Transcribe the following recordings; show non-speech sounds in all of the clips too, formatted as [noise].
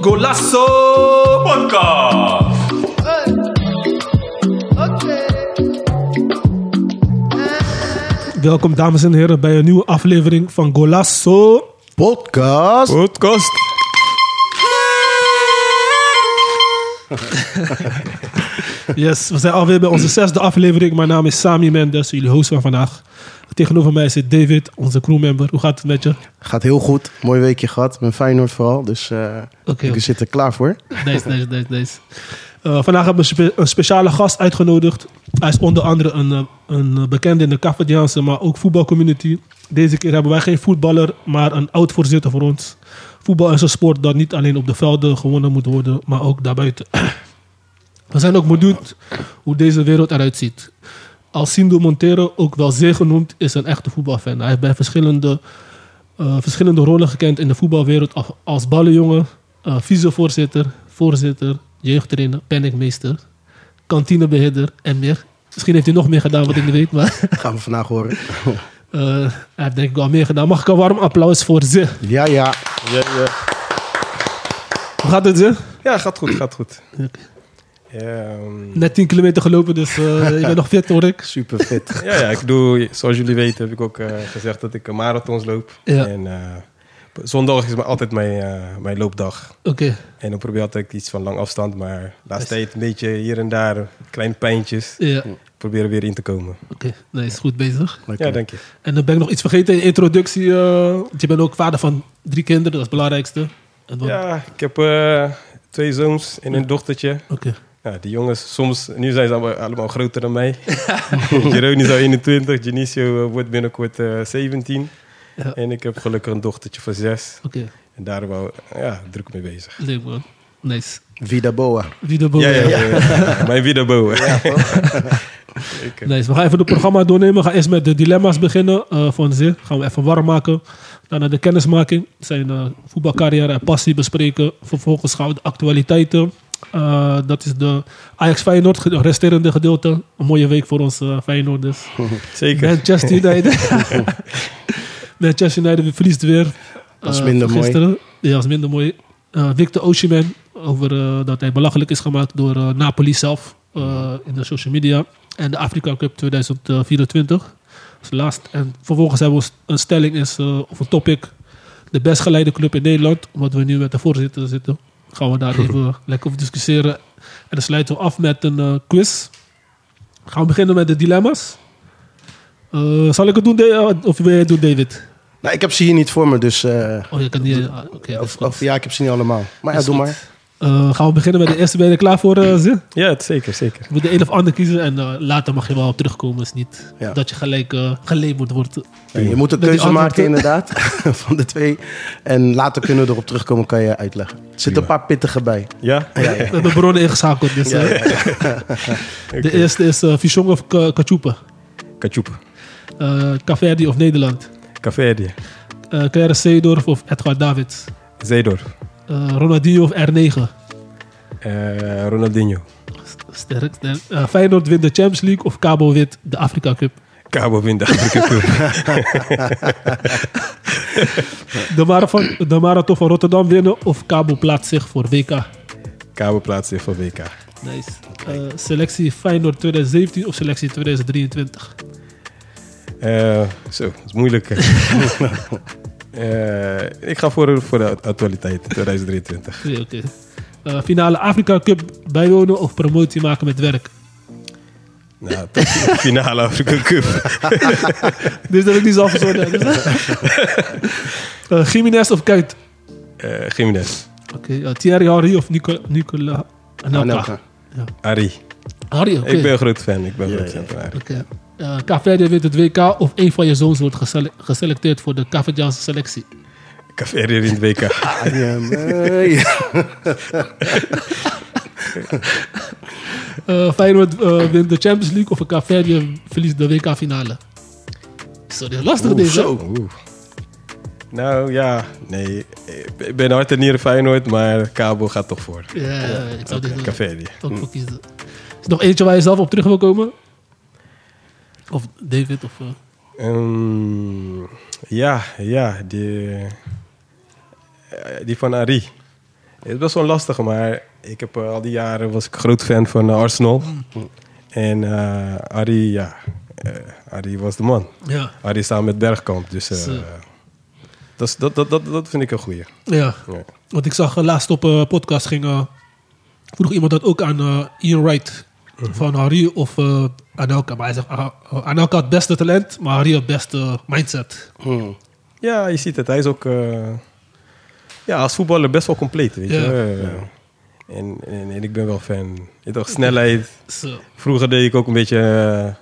Golasso Podcast. Welkom dames en heren bij een nieuwe aflevering van Golasso. Podcast. Podcast. [laughs] Yes, we zijn alweer bij onze zesde aflevering. Mijn naam is Sami Mendes, jullie host van vandaag. Tegenover mij zit David, onze crewmember. Hoe gaat het met je? Gaat heel goed. Mooi weekje gehad. Met Feyenoord vooral. Dus eh Oké. we zitten klaar voor. Nice, nice, nice, nice. Eh, vandaag hebben we spe- een speciale gast uitgenodigd. Hij is onder andere een, eh, een bekende in de Cafediaanse, maar ook voetbalcommunity. Deze keer hebben wij geen voetballer, maar een oud-voorzitter voor ons. Voetbal is een sport dat niet alleen op de velden gewonnen moet worden, maar ook daarbuiten. We zijn ook benieuwd hoe deze wereld eruit ziet. Alcindo Montero, ook wel zeer genoemd, is een echte voetbalfan. Hij heeft bij verschillende, eh, verschillende rollen gekend in de voetbalwereld. Als, ballenjongen, eh vicevoorzitter, voorzitter, jeugdtrainer, penningmeester, kantinebeheerder en meer. Misschien heeft hij nog meer gedaan wat ik niet weet, maar [laughs] Gaan we vandaag horen. eh, hij heeft denk ik wel meer gedaan. Mag ik een warm applaus voor ze? Ja, ja. Ja, ja. Hoe gaat het ze? ja, gaat goed, gaat goed. Ehm, Net 10 kilometer gelopen, dus eh [laughs] je bent nog fit hoor ik. Super fit. [laughs] ja, ja, ik doe, zoals jullie weten, heb ik ook eh, gezegd dat ik een marathons loop. Ja. En eh, zondag is maar altijd mijn, eh, mijn loopdag. Oké, En dan probeer ik altijd iets van lang afstand, maar de laatste tijd een beetje hier en daar kleine pijntjes. ja. Proberen weer in te komen. Oké, nee, is goed bezig. Lekker. Ja, dank je. En dan ben ik nog iets vergeten in de introductie. eh, want je bent ook vader van drie kinderen, dat is het belangrijkste. En dan- Ja, ik heb eh, twee zoons en een dochtertje. Oké, Ja, die jongens, soms, nu zijn ze allemaal, allemaal groter dan mij. [laughs] Jerome is al 21, Janicio eh, wordt binnenkort eh, 17. Ja. En ik heb gelukkig een dochtertje van 6. oké. En daar wou, ja, druk mee bezig. Leuk man. Nice. Vida Boa. Wie de boel. Ja, ja, ja. ja. [laughs] Mijn wiederbo. Ik, eh, Nice. We gaan even het programma doornemen. We gaan eerst met de dilemma's beginnen eh, van ze. Gaan we even warm maken. Daarna de kennismaking. Zijn eh, voetbalcarrière en passie bespreken. Vervolgens gaan we de actualiteiten. Eh, dat is de Ajax Feyenoord, resterende gedeelte. Een mooie week voor ons eh Feyenoorders. [laughs] Zeker. Manchester United. [laughs] Manchester United verliest weer. Dat is Eh, minder mooi. gisteren. Ja, dat is minder mooi. Victor Osimhen, over dat hij belachelijk is gemaakt door Napoli zelf in de social media. En de Afrika Cup 2024. Dat is last. En vervolgens hebben we een stelling is, of een topic. De best geleide club in Nederland. Omdat we nu met de voorzitter zitten. Gaan we daar even [laughs] lekker over discussiëren. En dan sluiten we af met een eh, quiz. Gaan we beginnen met de dilemma's. Eh, zal ik het doen, Da- of wil jij het doen, David? Nou, ik heb ze hier niet voor me, dus... eh, Oh, je kan niet. ah, of, ja, ik heb ze niet allemaal. Maar ja, doe maar. Eh, gaan we beginnen met de eerste. Ben je er klaar voor, eh Zin? Ja, het- zeker, zeker. Je moet de een of ander kiezen en eh, later mag je wel op terugkomen. is niet Ja. dat je gelijk uh, gelabeld wordt. Je moet een keuze maken inderdaad, [laughs] van de twee. En later kunnen we erop terugkomen, kan je uitleggen. Er zitten een paar pittige bij. [laughs] Ja? We hebben bronnen ingeschakeld. Dus, [laughs] De eerste is uh, Fichong of Ka- Kachupa. Kachoep. Uh, Caverdi of Nederland. Café Uh, Seedorf of Edgar Davids. Zeedorf. Uh, Ronaldinho of R9. Eh, Ronaldinho. Sterk, sterk. Uh, Feyenoord wint de Champions League of Cabo wint de Afrika Cup. Cabo wint de Afrika Cup. [laughs] [laughs] De marathon, de marathon van Rotterdam winnen of Cabo plaatst zich voor WK. Cabo plaatst zich voor WK. Nice. Uh, selectie Feyenoord 2017 of selectie 2023? Eh, zo, dat is moeilijk. [laughs] Eh, ik ga voor, voor de actualiteit 2023. Oké, oké. Uh, finale Afrika Cup bijwonen of promotie maken met werk? Nou, tot de [laughs] finale Afrika Cup. [laughs] dus dat ik niet zelf verzonnen heb. uh, [laughs] Jiménez of Kuit? Uh, Jiménez. Oké, okay, Thierry Henry of Nicola, Nicola Anelka? Anelka. Ja. Harry. Harry, oké. Ik ben een groot fan. Ik ben een Ja, groot fan van Harry. Oké. Uh, Caverde wint het WK of een van je zoons wordt gesele geselecteerd voor de Cavediaanse selectie? Caverde in het WK. Uh, Feyenoord uh, wint de Champions League of Caverde verliest de WK-finale? Sorry, lastig Oeh, deze. zo. Nou ja, nee. Ik ben hard en nieren Feyenoord, maar Cabo gaat toch voor. Ja, ja, ik zou Okay, dit Caverde. ook voor kiezen. Is er nog eentje waar je zelf op terug wil komen? Of David? Of, uh... Ehm, ja, ja, die, eh, die van Ari. Het is best wel lastig, maar ik heb eh, al die jaren was ik groot fan van eh, Arsenal. En eh Ari, ja, eh Ari was de man. Ja. Ari samen met Bergkamp, dus eh, dat, dat, dat, dat, vind ik een goeie. Ja. Ja. Want ik zag eh, laatst op een podcast ging, eh, vroeg iemand dat ook aan eh, Ian Wright van Harry of eh, Anelka. Maar hij zegt, ah, ah, Anelka had het beste talent, maar Harry had het beste mindset. Hmm. Ja, je ziet het. Hij is ook eh, ja, als voetballer best wel compleet, weet Ja. je. Eh, En, en, en ik ben wel fan. Je toch, snelheid. Zo. Vroeger deed ik ook een beetje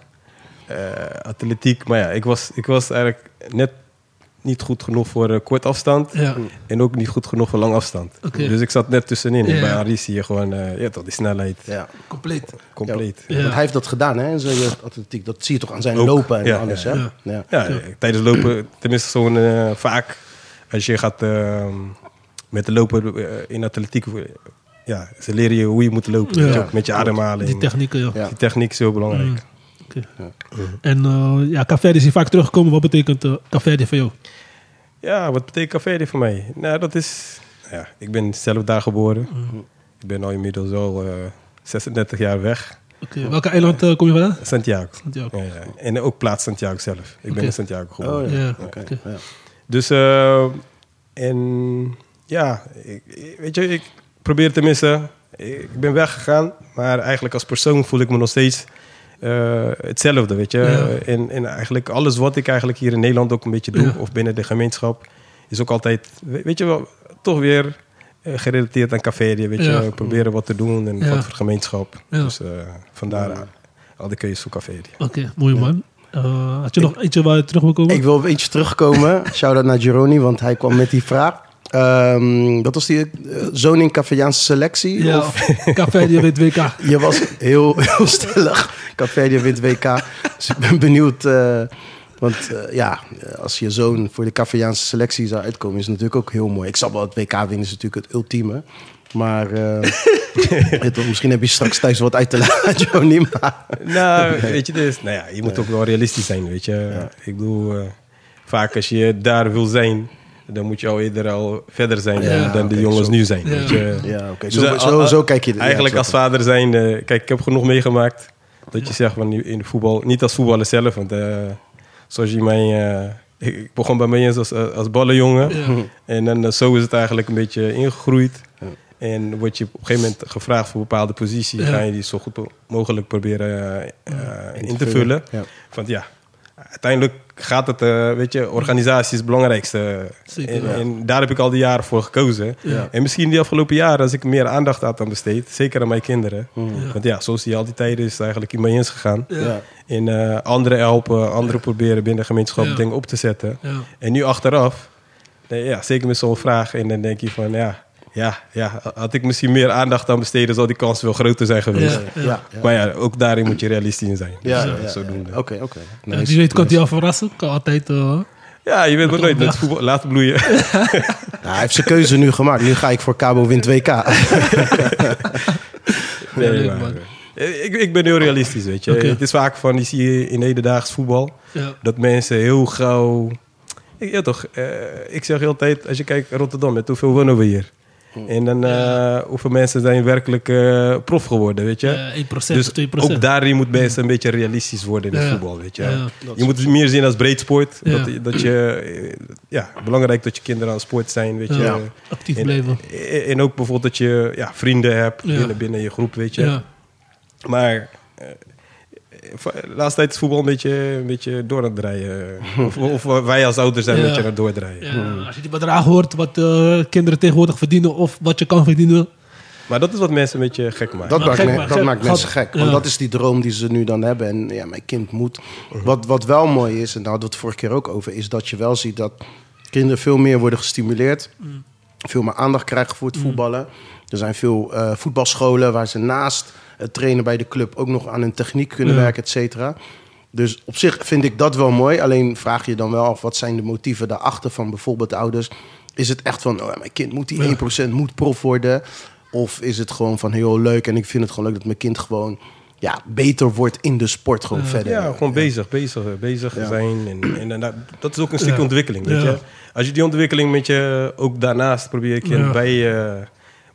atletiek. Maar ja, ik was, ik was eigenlijk net niet goed genoeg voor eh, kort afstand. Ja. En ook niet goed genoeg voor lang afstand. Dus ik zat net tussenin. Ja. bij Arie zie je gewoon eh, ja, toch, die snelheid Ja. Compleet. compleet. Ja. Want hij heeft dat gedaan, hè? in Zijn jeugdatletiek. Dat zie je toch aan zijn Ook. lopen en Ja, alles, ja, hè? ja. Ja. Ja, tijdens lopen, tenminste zo'n eh, vaak als je gaat eh, met de lopen in atletiek, ja, ze leren je hoe je moet lopen. Ook, met je ademhaling. Die technieken, ja. Ja. Die techniek is heel belangrijk. Mm. Oké. En eh ja, Caverde is hier vaak teruggekomen. Wat betekent uh, voor jou? Ja, wat betekent café voor mij? Nou, dat is... Ja, ik ben zelf daar geboren. Ik ben al inmiddels al eh 36 jaar weg. Oké, Welke eiland eh, kom je vandaan? Santiago. Santiago. Ja, ja. En ook plaats Santiago zelf. Ik ben in Santiago geboren. Oh, ja. Ja, ja. Dus, eh, en ja, ik, weet je, ik probeer tenminste, ik ben weggegaan, maar eigenlijk als persoon voel ik me nog steeds eh, hetzelfde, weet je. Ja. En, en eigenlijk alles wat ik eigenlijk hier in Nederland ook een beetje doe, Ja. of binnen de gemeenschap, is ook altijd, we- weet je wel, toch weer eh, gerelateerd aan café, weet je. Ja. Proberen wat te doen en Ja. wat voor gemeenschap. Ja. Dus eh, vandaar al die keuzes voor café. Oké, mooie man. Eh, had je nog eentje waar je terug wil komen? Ik wil op eentje terugkomen. [laughs] Shout-out naar Gironi, want hij kwam met die vraag. Ehm dat was die zoon in Cafeaanse selectie? ja, Of Caverde wint WK. je was heel, heel stellig. Café wint WK. Dus ik ben benieuwd. eh, want eh, ja, als je zoon voor de Cafeaanse selectie zou uitkomen, is het natuurlijk ook heel mooi. Ik snap wel, het WK winnen is natuurlijk het ultieme. Maar eh, [laughs] misschien heb je straks thuis wat uit te laten, [laughs] Nou, [laughs] weet je, dus, nou ja, je moet ook wel realistisch zijn, weet je. Ik bedoel, eh, vaak als je daar wil zijn, dan moet je al eerder al verder zijn Ja, dan, de jongens zo. nu zijn, Ja. weet je. ja, oké. Dus, Zo, eh, zo, zo kijk je Eigenlijk als zo. vader zijn, kijk, ik heb genoeg meegemaakt dat je zegt van in de voetbal, niet als voetballer zelf, want eh, zoals je mij, eh, ik, begon bij mij eens als, als ballenjongen [laughs] en dan zo is het eigenlijk een beetje ingegroeid. En word je op een gegeven moment gevraagd voor een bepaalde positie, ga je die zo goed mogelijk proberen in te vullen. Want ja, uiteindelijk gaat het, eh, weet je, organisatie is het belangrijkste. Zeker, en, ja. en daar heb ik al die jaren voor gekozen. Ja. En misschien die afgelopen jaren, als ik meer aandacht had aan besteed, zeker aan mijn kinderen. Ja. Want ja, zoals die al die tijden is het eigenlijk in mij eens gegaan. En eh anderen helpen, anderen proberen binnen de gemeenschap Ja. dingen op te zetten. Ja. En nu achteraf, nee, ja, zeker met zo'n vraag, en dan denk je van ja, ja, ja, had ik misschien meer aandacht aan besteden, zou die kans wel groter zijn geweest. Ja. Ja, ja. Maar ja, ook daarin moet je realistisch in zijn. Ja, Dus, zodoende. Oké, oké. Nice, Wie weet kan nice. al verrassen. Kan altijd... eh, Ja, je weet maar nooit. Met voetbal laten bloeien. [laughs] Nou, hij heeft zijn keuze nu gemaakt. Nu ga ik voor Cabo wint WK. [laughs] Nee, maar, ik, ik ben heel realistisch, weet je. Oké. Het is vaak van, die zie je in hedendaags voetbal, ja. dat mensen heel gauw... Ik, ja, toch, eh, ik zeg heel tijd, als je kijkt Rotterdam, met hoeveel wonen we hier? En dan, eh, hoeveel mensen zijn werkelijk eh, prof geworden, weet je? Eh, 1% dus of 2%. ook daarin moet mensen een beetje realistisch worden in het voetbal, weet je. Je moet het meer zien als breedsport. Ja. Dat, dat je, eh, ja, belangrijk dat je kinderen aan sport zijn, weet je. Ja. Actief En, blijven. en, ook bijvoorbeeld dat je ja, vrienden hebt binnen, binnen je groep, weet je. Ja. Maar laatste tijd is voetbal een beetje, een beetje door aan het draaien. Of, of wij als ouders zijn Ja. een beetje aan het doordraaien. Ja, Als je die bedrag hoort wat eh, kinderen tegenwoordig verdienen of wat je kan verdienen. Maar dat is wat mensen een beetje gek maken. Dat, maakt, gek, me- maar dat gek. maakt mensen Gaat- gek. Want ja. dat is die droom die ze nu dan hebben. En ja, mijn kind moet. Wat, wat wel mooi is, en daar hadden we het vorige keer ook over... is dat je wel ziet dat kinderen veel meer worden gestimuleerd. Veel meer aandacht krijgen voor het voetballen. Er zijn veel eh, voetbalscholen waar ze naast het trainen bij de club... ook nog aan hun techniek kunnen Ja. werken, et cetera. Dus op zich vind ik dat wel mooi. Alleen vraag je dan wel af, wat zijn de motieven daarachter van bijvoorbeeld de ouders? Is het echt van, oh, mijn kind moet die Ja. 1% moet prof worden? Of is het gewoon van heel leuk en ik vind het gewoon leuk dat mijn kind gewoon ja, beter wordt in de sport gewoon Ja. verder. Ja, gewoon bezig, bezig, bezig Ja. zijn. En, en, en dat, dat is ook een stukje Ja. ontwikkeling, weet Ja. je. Als je die ontwikkeling met je ook daarnaast probeer ik je Ja. bij je...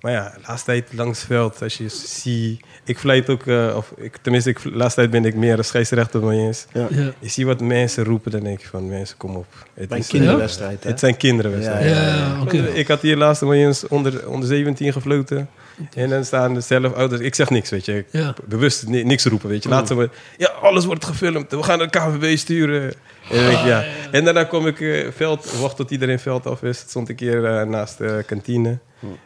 Maar ja, laatste tijd langs het veld, als je ziet... Ik vlijt ook, eh, of ik, tenminste, ik, laatste tijd ben ik meer een scheidsrechter dan eens. Ja. Ja. Je ziet wat mensen roepen, dan denk ik van, mensen, kom op. Het, Bij een is, kinderwedstrijd, hè? het zijn kinderwedstrijden. Ja. Ik had hier laatst maar eens onder, onder 17 gefloten. En dan staan er zelf ouders. Ik zeg niks, weet je. Bewust ni- niks roepen, weet je. Laat ze maar. Ja, alles wordt gefilmd. We gaan de KVB sturen. En, ja. en daarna kom ik eh, veld, wacht tot iedereen veld af is. Stond ik hier eh, naast de kantine.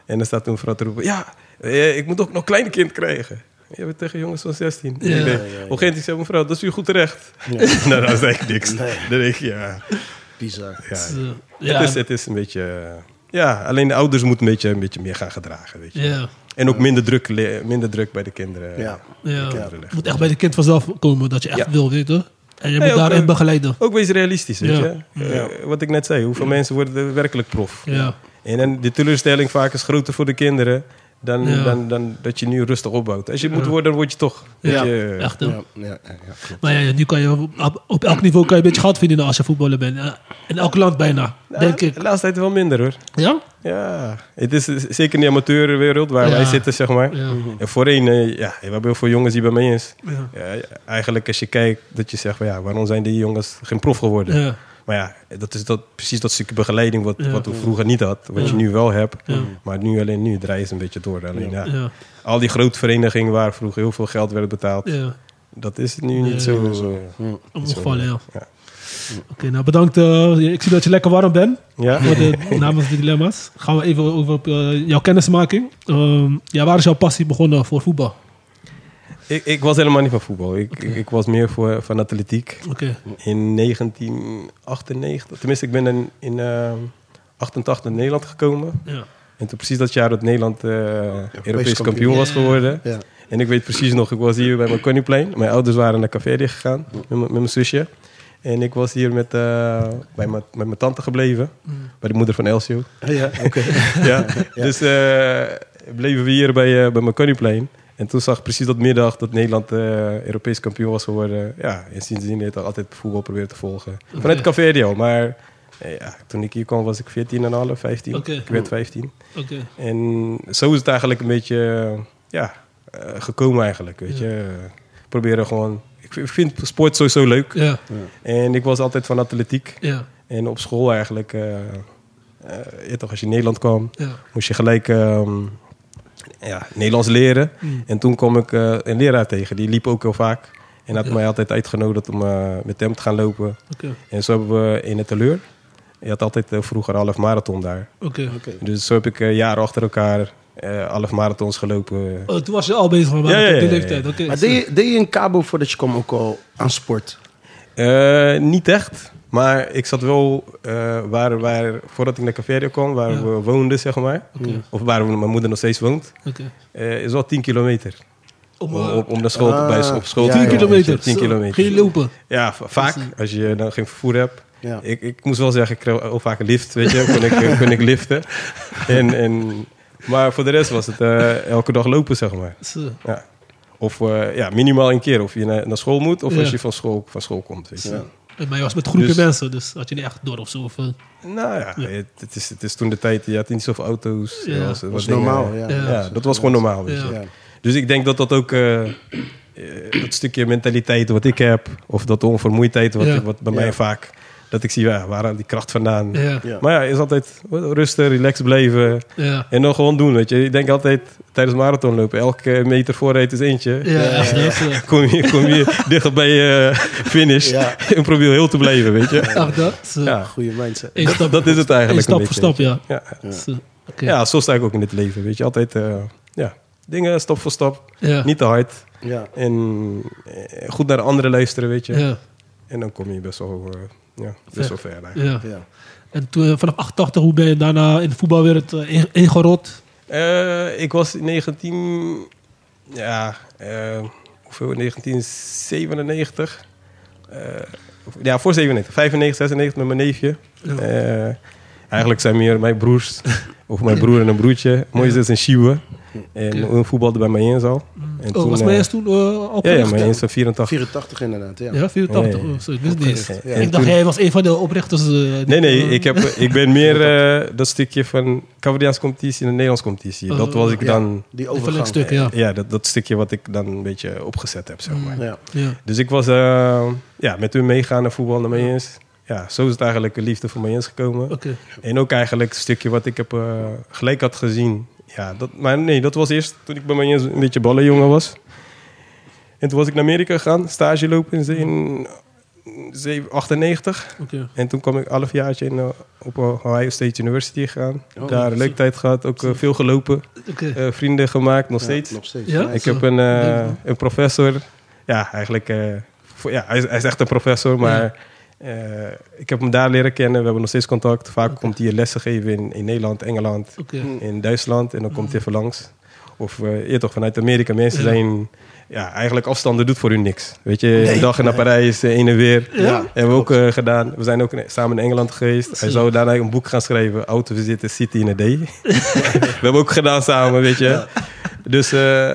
En dan staat een vrouw te roepen. Ja, eh, ik moet ook nog een klein kind krijgen. Je bent tegen jongens van 16. Ja. Ja. Op een gegeven moment zei mevrouw, dat is u goed terecht. [laughs] nou, dan zeg ik niks. Nee. Dan denk ik, ja. Bizar. ja. Ja. Het, is, het is een beetje... Ja, alleen de ouders moeten een beetje, een beetje meer gaan gedragen, weet je. ja. En ook minder druk, minder druk bij de kinderen. Ja. Ja. kinderen Het leggen. moet echt bij de kind vanzelf komen dat je echt Ja. wil, weet je. En je moet ook, daarin eh, begeleiden. Ook wees realistisch, weet je. Eh, wat ik net zei, hoeveel mensen worden er werkelijk prof? Ja. En, en de teleurstelling vaak is groter voor de kinderen dan, Ja. dan, dan dat je nu rustig opbouwt. Als je het moet worden, dan word je toch. Ja, je, echt. Ja, ja, ja, ja, klopt. Maar ja, nu kan je op, op elk niveau kan je een beetje geld verdienen als je voetballer bent. Ja, In elk land bijna, Nou, denk ik. De laatste tijd wel minder hoor. Ja? Ja, het is zeker in de amateurwereld waar Ja. wij zitten, zeg maar. Ja. En voorheen, eh, ja, we hebben heel veel jongens die bij mij is. Ja. Ja, eigenlijk als je kijkt, dat je zegt van ja, waarom zijn die jongens geen prof geworden? Maar ja, dat is dat, precies dat stukje begeleiding wat, Ja. wat we vroeger niet had. Wat Ja. je nu wel hebt. Ja. Maar nu alleen nu draaien ze een beetje door. Alleen, ja. Al die grote verenigingen waar vroeger heel veel geld werd betaald. Ja. Dat is nu niet zo. eh, zo, Omgevallen, ja. ja. Oké, nou bedankt. eh, ik zie dat je lekker warm bent. Ja? Voor de, namens de dilemma's. Gaan we even over op, eh, jouw kennismaking. Ehm, ja, waar is jouw passie begonnen voor voetbal? Ik, ik was helemaal niet van voetbal. Ik, ik, ik was meer voor, van atletiek. Oké. In 1998, tenminste ik ben in, in eh, 88 in Nederland gekomen. Ja. En toen precies dat jaar dat Nederland eh, Europees kampioen, kampioen. was geworden. Ja. En ik weet precies nog, ik was hier bij mijn Connyplein. Mijn ouders waren naar Café gegaan met, mijn- met mijn zusje. En ik was hier met, eh, bij mijn, met mijn tante gebleven. Bij de moeder van Elsio. Ja, oké. [laughs] ja. Dus eh, bleven we hier bij, eh, bij mijn Connyplein. En toen zag ik precies dat middag dat Nederland eh, Europees kampioen was geworden. Ja, en sindsdien heeft ik altijd voetbal proberen te volgen. Vanuit Café maar eh, ja, toen ik hier kwam was ik 14,5, 15. Oké. Ik werd 15. Oké. En zo is het eigenlijk een beetje ja, eh, gekomen eigenlijk, weet je. Proberen gewoon... Ik vind, sport sowieso leuk. Ja. En ik was altijd van atletiek. Ja. En op school eigenlijk... ja, toch, als je in Nederland kwam, moest je gelijk ehm, ja, Nederlands leren. Mm. En toen kwam ik eh, een leraar tegen. Die liep ook heel vaak. En had Ja. mij altijd uitgenodigd om eh, met hem te gaan lopen. Oké. En zo hebben we in het teleur... Je had altijd eh, vroeger half marathon daar. Oké. Dus zo heb ik jaren achter elkaar eh half marathons gelopen. Oh, toen was je al bezig met Ja, ja, op die ja, ja. leeftijd. Oké. Maar deed je, deed je in Cabo voordat je kwam ook al aan sport? Eh, niet echt. Maar ik zat wel eh, waar, waar, voordat ik naar Cafeteria kwam, waar Ja. we woonden, zeg maar. Oké. Of waar mijn moeder nog steeds woont. Oké. eh, is wel 10 kilometer. Om, Om, eh, om, om naar school, Ah, bij, op school ja, te 10 ja, komen, kilometer. weet je, 10 Zo. kilometer. Ging je lopen? Ja, va- vaak. Als je dan geen vervoer hebt. Ja. Ik, ik moest wel zeggen, ik kreeg vaak een lift, weet je. kon, ik, kon ik liften. [laughs] En, en, maar voor de rest was het eh, elke dag lopen, zeg maar. Ja. Of eh, ja, minimaal een keer. Of je naar, naar school moet, of Ja. als je van school, van school komt. Weet je. Ja. Maar je was met groepen Dus- mensen, dus had je niet echt door of zo. Of, eh, Nou ja, Ja. Het, het is, het is toen de tijd, je had niet zoveel auto's. Ja. Was, was normaal, ja. Ja. Ja, dat was gewoon normaal. Weet Ja. je. Dus ik denk dat dat ook, eh, eh, dat stukje mentaliteit wat ik heb, of dat onvermoeidheid wat, Ja. wat bij Ja. mij vaak, dat ik zie, ja, waar die kracht vandaan? ja. Ja. Maar ja, is altijd rustig, relaxed blijven Ja. en dan gewoon doen, weet je. Ik denk altijd, tijdens marathon lopen, elke meter vooruit is eentje. Eh, Kom je, kom je [laughs] dichter bij je finish Ja. en probeer heel te blijven, weet je. echt dat. Ja, Goede mindset. Eén stap, dat is het eigenlijk stap voor stap, ja. Ja. Zo. Oké. Ja, zo sta ik ook in het leven, weet je. Altijd, eh, ja, dingen stap voor stap, Ja. niet te hard. Ja. En eh, goed naar de anderen luisteren, weet je. Ja. En dan kom je best wel, eh, ja, best wel ver eigenlijk. Ja. Ja. En toen, eh, vanaf 88, hoe ben je daarna in de voetbalwereld eh, in- ingerold? Eh, ik was in 19... Ja, eh, hoeveel? 1997. Eh, ja, voor 97. 95, 96 met mijn neefje. Ja. Eh, eigenlijk zijn meer mijn broers. of mijn broer en een broertje. Mooi is een Schieuwe. En een voetbalde bij mij in al. Mm. En Oh, was eh, Mayens toen uh, Ja, opgericht? ja, van 84. 84 inderdaad, ja. Ja, 84. Ja, ja, ja. Oh, zo, ik wist niet eens. Ja. Ik dacht, jij was een van de oprichters. eh, die- Nee, nee, eh, ik, heb, ik ben [laughs] meer eh, dat stukje van Cavadiaanse competitie en de Nederlandse competitie. Dat was ik Ja, dan, die Een overgang. stuk, ja. ja, dat, dat stukje wat ik dan een beetje opgezet heb, zeg maar. Mm. Ja. ja. Dus ik was eh, ja, met hun meegaan naar voetbal naar Mayens. Ja, zo is het eigenlijk een liefde voor Mayens gekomen. Oké. En ook eigenlijk het stukje wat ik heb eh, gelijk had gezien. Ja, dat, maar nee, dat was eerst toen ik bij Mayens een beetje ballenjongen was. En toen was ik naar Amerika gegaan, stage lopen in, in zeven- 98. Oké. En toen kwam ik een halfjaartje in, eh, op Ohio State University gegaan. Oh, Daar een leuke tijd gehad, ook eh, veel gelopen. Oké. eh, vrienden gemaakt, nog Ja, steeds. nog steeds. Ja? Ik heb een, eh, een professor. Ja, eigenlijk. eh, voor, ja, hij, is, hij is echt een professor, maar. Eh, ik heb hem daar leren kennen. We hebben nog steeds contact. Vaak komt hij lessen geven in, in Nederland, Engeland, in Duitsland. En dan komt hij even langs. Of eh je toch vanuit Amerika. Mensen Ja. zijn. Ja, eigenlijk afstanden doet voor u niks. Weet je, Nee. een dag naar Parijs, eh, heen en weer. Ja? Hebben we ook gedaan. We zijn ook samen in Engeland geweest. Hij Zo. zou daarna een boek gaan schrijven. Autovisite City in a Day. [laughs] we hebben ook gedaan samen, weet je. Dus eh,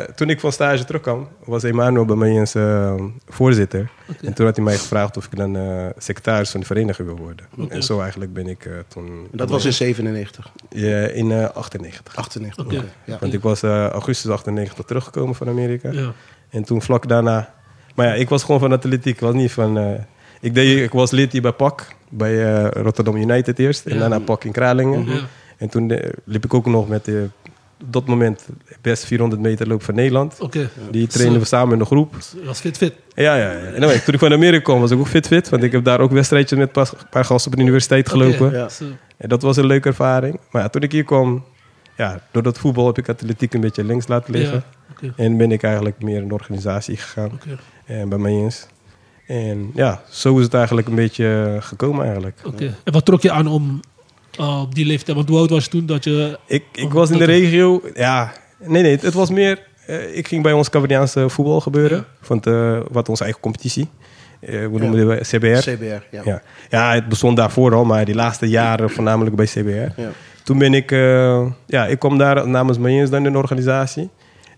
eh, toen ik van stage terugkwam, was Emmanuel bij mij eens eh, voorzitter. En toen had hij mij gevraagd of ik dan eh, secretaris van de vereniging wil worden. En zo eigenlijk ben ik eh, toen... Dat was in 97, Ja, in eh 98. 98. Oké. oké. Ja. Want ik was eh, augustus 98 teruggekomen van Amerika. Ja. En toen vlak daarna... Maar ja, ik was gewoon van atletiek. Ik was niet van... eh, ik, deed, ik was lid hier bij PAK. Bij eh, Rotterdam United eerst. En Ja. daarna PAK in Kralingen. Ja. En toen liep ik ook nog met de, dat moment best 400 meter loop van Nederland. Oké. Die trainden we samen in de groep. Was fit, fit. Ja, ja, ja. En dan, toen ik van Amerika kwam, was ik ook fit-fit. Want ik heb daar ook wedstrijdjes met een paar, gasten op de universiteit gelopen. Oké. Ja. Zo. En dat was een leuke ervaring. Maar ja, toen ik hier kwam, ja, door dat voetbal heb ik atletiek een beetje links laten liggen. En ben ik eigenlijk meer in de organisatie gegaan. Oké. En bij mij eens. En ja, zo is het eigenlijk een beetje gekomen eigenlijk. Oké. En wat trok je aan om uh, op die leeftijd? Want hoe oud was je toen dat je... Ik, ik Oh, was in de regio. Ja, nee, nee. Het was meer. eh, ik ging bij ons Cavadiaanse voetbal gebeuren. Ja. Van de, wat onze eigen competitie. Eh, we noemen het CBR. CBR, ja. Ja. ja, het bestond daarvoor al, maar die laatste jaren voornamelijk bij CBR. Ja. Toen ben ik. eh, ja, ik kwam daar namens Mayens dan in de organisatie.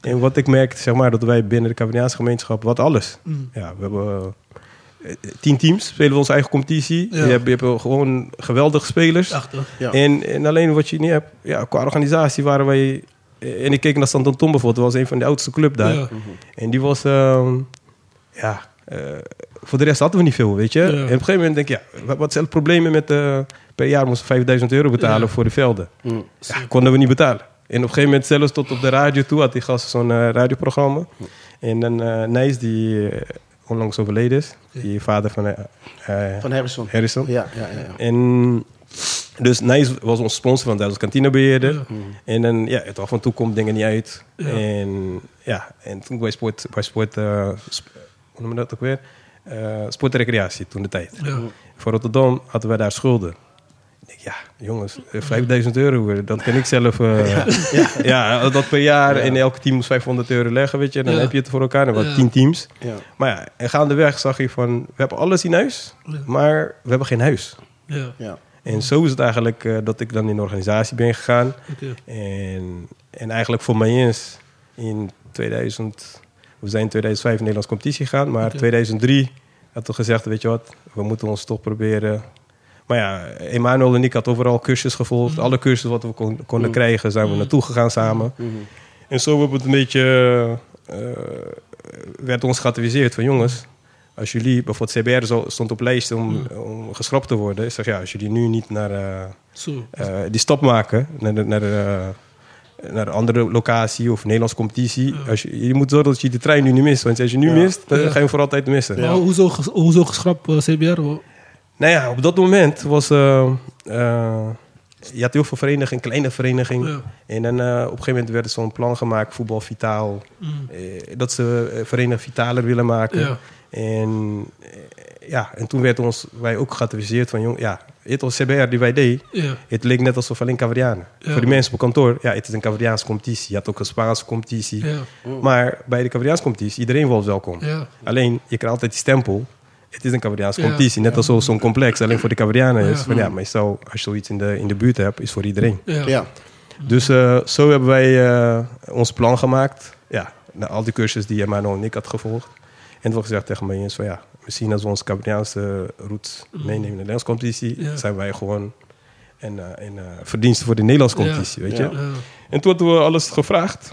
En wat ik merkte, zeg maar, dat wij binnen de Cavadiaanse gemeenschap. wat alles. Mm. Ja, we hebben. Eh, tien teams spelen we onze eigen competitie. Ja. Je, hebt, je hebt gewoon geweldige spelers. Achter. Ja. En, en alleen wat je niet hebt, ja, qua organisatie waren wij. eh, En ik keek naar Santanton bijvoorbeeld, dat was een van de oudste club daar. Ja. En die was, ehm, ja, eh, voor de rest hadden we niet veel, weet je. Ja. En op een gegeven moment denk ik, ja, wat, zijn de problemen met, eh, per jaar moesten we 5000 euro betalen Ja. voor de velden. Mm. Ja, konden we niet betalen. En op een gegeven moment zelfs tot op de radio toe had die gast zo'n radioprogramma. En dan eh Nijs, die onlangs overleden is, die vader van eh, Van Harrison. Harrison. Ja, ja, ja. ja. En dus Nijs was ons sponsor, want hij was kantinebeheerder. Ja. En dan, ja, het af en toe komt dingen niet uit. Ja. En ja, en toen bij sport, bij sport eh, sp- hoe noemen we dat ook weer? Eh, sport en recreatie, toen de tijd. Ja. Voor Rotterdam hadden wij daar schulden. Ik ja, jongens, eh, 5000 euro, eh, dat kan ik zelf. eh, [laughs] ja. dat per jaar. En elke team moest 500 euro leggen, weet je. Dan Ja. heb je het voor elkaar. Dan Ja. 10 teams. ja. Maar ja, en gaandeweg zag je van, we hebben alles in huis, Ja. maar we hebben geen huis. Ja. ja. En zo is het eigenlijk eh, dat ik dan in de organisatie ben gegaan. Oké. En, en eigenlijk voor mij eens in 2000, we zijn in 2005 in Nederlands competitie gegaan, maar Oké. 2003 had we gezegd, weet je wat, we moeten ons toch proberen. Maar ja, Emmanuel en ik had overal cursus gevolgd. Mhm. Alle cursussen wat we kon- konden Mhm. krijgen, zijn we Mhm. naartoe gegaan samen. En zo hebben we het een beetje, eh, werd ons geadviseerd van jongens, als jullie, bijvoorbeeld CBR zo- stond op lijst om, om geschrapt te worden. Ik zeg ja, als jullie nu niet naar eh, eh, die stap maken naar, de, naar, de, naar een andere locatie of Nederlands competitie. Ja. Als je, je moet zorgen dat je de trein nu niet mist. Want als je nu Ja. mist, dan ga je hem voor altijd missen. Maar hoezo, hoezo geschrapt CBR? Nou ja, op dat moment was... eh, eh, je had heel veel verenigingen, kleine verenigingen. Ja. En dan eh, op een gegeven moment werd er zo'n plan gemaakt, voetbal vitaal. Mm. dat ze vereniging vitaler willen maken. Ja. En, ja, en toen werd ons, wij ook geadviseerd van... Jong, ja, het was CBR die wij deden. Ja. Het leek net alsof alleen Cavarianen. Voor die mensen op kantoor, ja, het is een Cavariaanse competitie. Je had ook een Spaanse competitie. Ja. Maar bij de Cavariaanse competitie, iedereen was welkom. Alleen, je krijgt altijd die stempel. Het is een Cavariaanse Ja. competitie. Net als zo- zo'n complex, alleen voor de Cavarianen is. Ja. Van, ja, maar je zou, als je zoiets in de, in de buurt hebt, is voor iedereen. Ja. Ja. Dus eh, zo hebben wij eh, ons plan gemaakt. Ja, naar al die cursus die Emmanuel en ik had gevolgd. En toen gezegd tegen mij eens van ja, misschien als we onze Cabriniaanse roots meenemen in de Nederlandse competitie, Mm. Ja. zijn wij gewoon een, eh, een eh, verdienste voor de Nederlandse competitie, weet je. Ja. Ja. En toen hadden we alles gevraagd,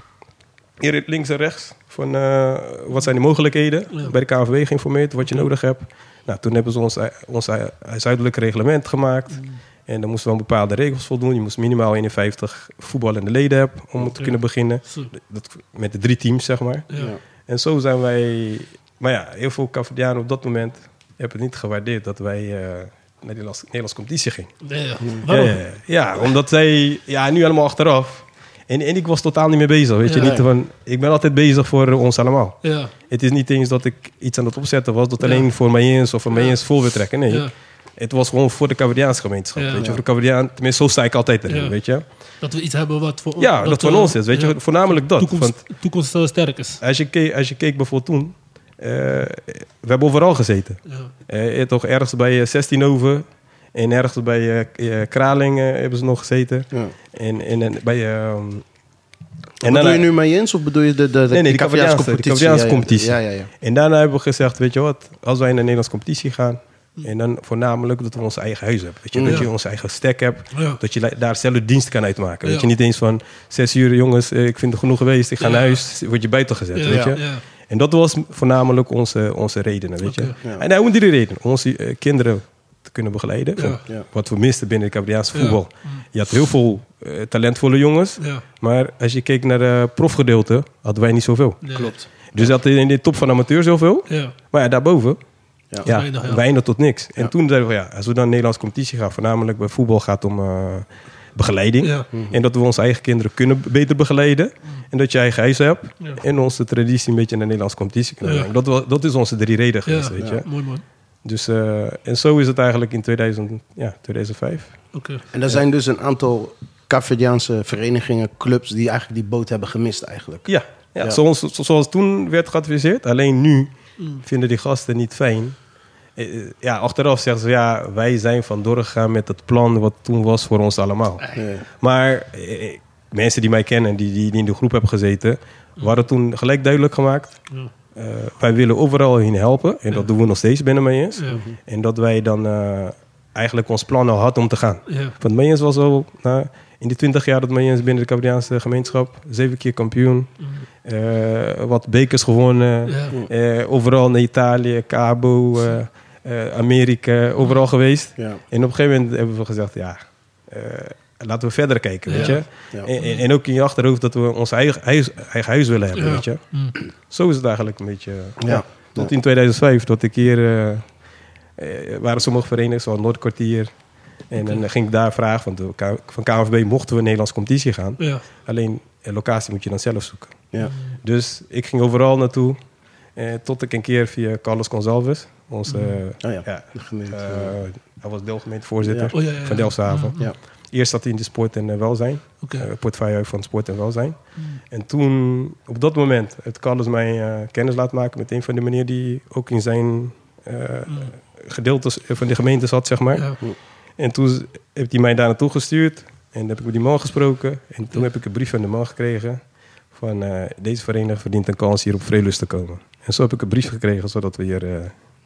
hier links en rechts, van eh, wat zijn de mogelijkheden. Ja. Bij de KNVB geïnformeerd, wat je nodig hebt. Nou, toen hebben ze ons, ons zuidelijke reglement gemaakt. Mm. En dan moesten we aan bepaalde regels voldoen. Je moest minimaal 51 voetballende leden hebben om te kunnen beginnen. Dat, met de drie teams, zeg maar. Ja. En zo zijn wij... Maar ja, heel veel Cavadianen op dat moment hebben het niet gewaardeerd dat wij eh, naar de Nederlandse, competitie gingen. Ja, ja. Ja, omdat zij... Ja, nu allemaal achteraf. En, en ik was totaal niet mee bezig, weet je. Ja. Niet van, ik ben altijd bezig voor ons allemaal. Ja. Het is niet eens dat ik iets aan het opzetten was... dat alleen voor Mayens of voor Ja. Mayens vol wil trekken. Nee, het was gewoon voor de Cavadiaanse gemeenschap. Weet je, voor de. Tenminste, zo sta ik altijd erin, weet je. Dat we iets hebben wat voor Ja, dat, van eh, ons is, weet je. Voornamelijk dat. Toekomst, Want toekomst eh, sterk is. als je, keek, als je keek bijvoorbeeld toen... eh, we hebben overal gezeten. Ja. Toch ergens bij eh, 16 over... En ergens bij eh, eh, Kraling eh, hebben ze nog gezeten. Ja. En, en, en bij... ehm, En bedoel je nu Mayens of bedoel je de, de, de Nee, Cavaliaanse die competitie? Ja, ja. competitie. Ja, ja, ja. En daarna hebben we gezegd, weet je wat, als wij in de Nederlandse competitie gaan, en dan voornamelijk dat we ons eigen huis hebben. Weet je, dat je ons eigen stek hebt, dat je daar zelf dienst kan uitmaken. Weet je, niet eens van zes uur, jongens, eh, ik vind het genoeg geweest, ik ga naar huis, word je buiten gezet, weet je. Ja. En dat was voornamelijk onze, onze redenen, weet je. En nou, om die reden, om onze kinderen kunnen begeleiden, van Ja. Ja. wat we misten binnen het Cabriaanse Ja. voetbal. Je had heel veel eh, talentvolle jongens, Ja. maar als je keek naar de profgedeelte, hadden wij niet zoveel. Klopt. Dus dat in de top van amateur zoveel. Ja. Maar ja, daarboven, Ja. ja, Weinig, ja. weinig tot niks. En Ja. toen zeiden we, ja, als we dan Nederlandse competitie gaan, voornamelijk bij voetbal gaat het om eh, begeleiding. Ja. En dat we onze eigen kinderen kunnen beter begeleiden. En dat je eigen huis hebt. Ja. En onze traditie een beetje in de Nederlandse competitie kunnen Ja. brengen. Dat, dat is onze drie reden geweest, Ja. weet Ja. je. Mooi man. Dus, eh, en zo is het eigenlijk in 2000, ja, 2005. Oké. En er zijn dus een aantal Cavadiaanse verenigingen, clubs, die eigenlijk die boot hebben gemist eigenlijk. Ja, ja, Ja. Zoals, zo- zoals toen werd geadviseerd. Alleen nu Mm. vinden die gasten niet fijn. Eh, eh, Ja, achteraf zeggen ze, ja, wij zijn vandoor gegaan met het plan wat toen was voor ons allemaal. Ja. Maar mensen die mij kennen, die, die, die in de groep hebben gezeten, waren toen gelijk duidelijk gemaakt. Ja. Eh, wij willen overal in helpen. En Ja. dat doen we nog steeds binnen Mayens. Ja. En dat wij dan eh, eigenlijk ons plan al hadden om te gaan. Ja. Want Mayens was al, nou, in die twintig jaar dat Mayens binnen de Cabriaanse gemeenschap, zeven keer kampioen. Eh, wat bekers gewonnen. Ja. eh, overal naar Italië, Cabo, Amerika, overal geweest. Ja. En op een gegeven moment hebben we gezegd, ja, eh, laten we verder kijken, weet Ja. je. En, en, ook in je achterhoofd dat we ons eigen huis, eigen huis willen hebben, Ja. weet je. Mm. Zo is het eigenlijk een beetje. Ja. Ja. Tot in 2005, dat ik hier, eh, eh, waren sommige verenigingen, zoals Noordkwartier. En dan ging ik daar vragen, van, de, van KNVB mochten we in Nederlandse competitie gaan. Ja. Alleen, een locatie moet je dan zelf zoeken. Ja. Dus ik ging overal naartoe. Eh, tot ik een keer via Carlos Gonzalves, onze, Oh ja, ja, de gemeente. eh, hij was deelgemeentevoorzitter Oh, ja, ja, ja. van Delfshaven. Mm. Eerst zat hij in de sport en eh, welzijn, Oké. eh, portefeuille van sport en welzijn. En toen, op dat moment, heeft Carlos mij eh, kennis laten maken met een van de meneer die ook in zijn eh gedeeltes van de gemeente zat, zeg maar. Ja. En toen heeft hij mij daar naartoe gestuurd. En dan heb ik met die man gesproken. En toen heb ik een brief van de man gekregen. Van eh, deze vereniging verdient een kans hier op Vreelust te komen. En zo heb ik een brief gekregen, zodat we hier eh,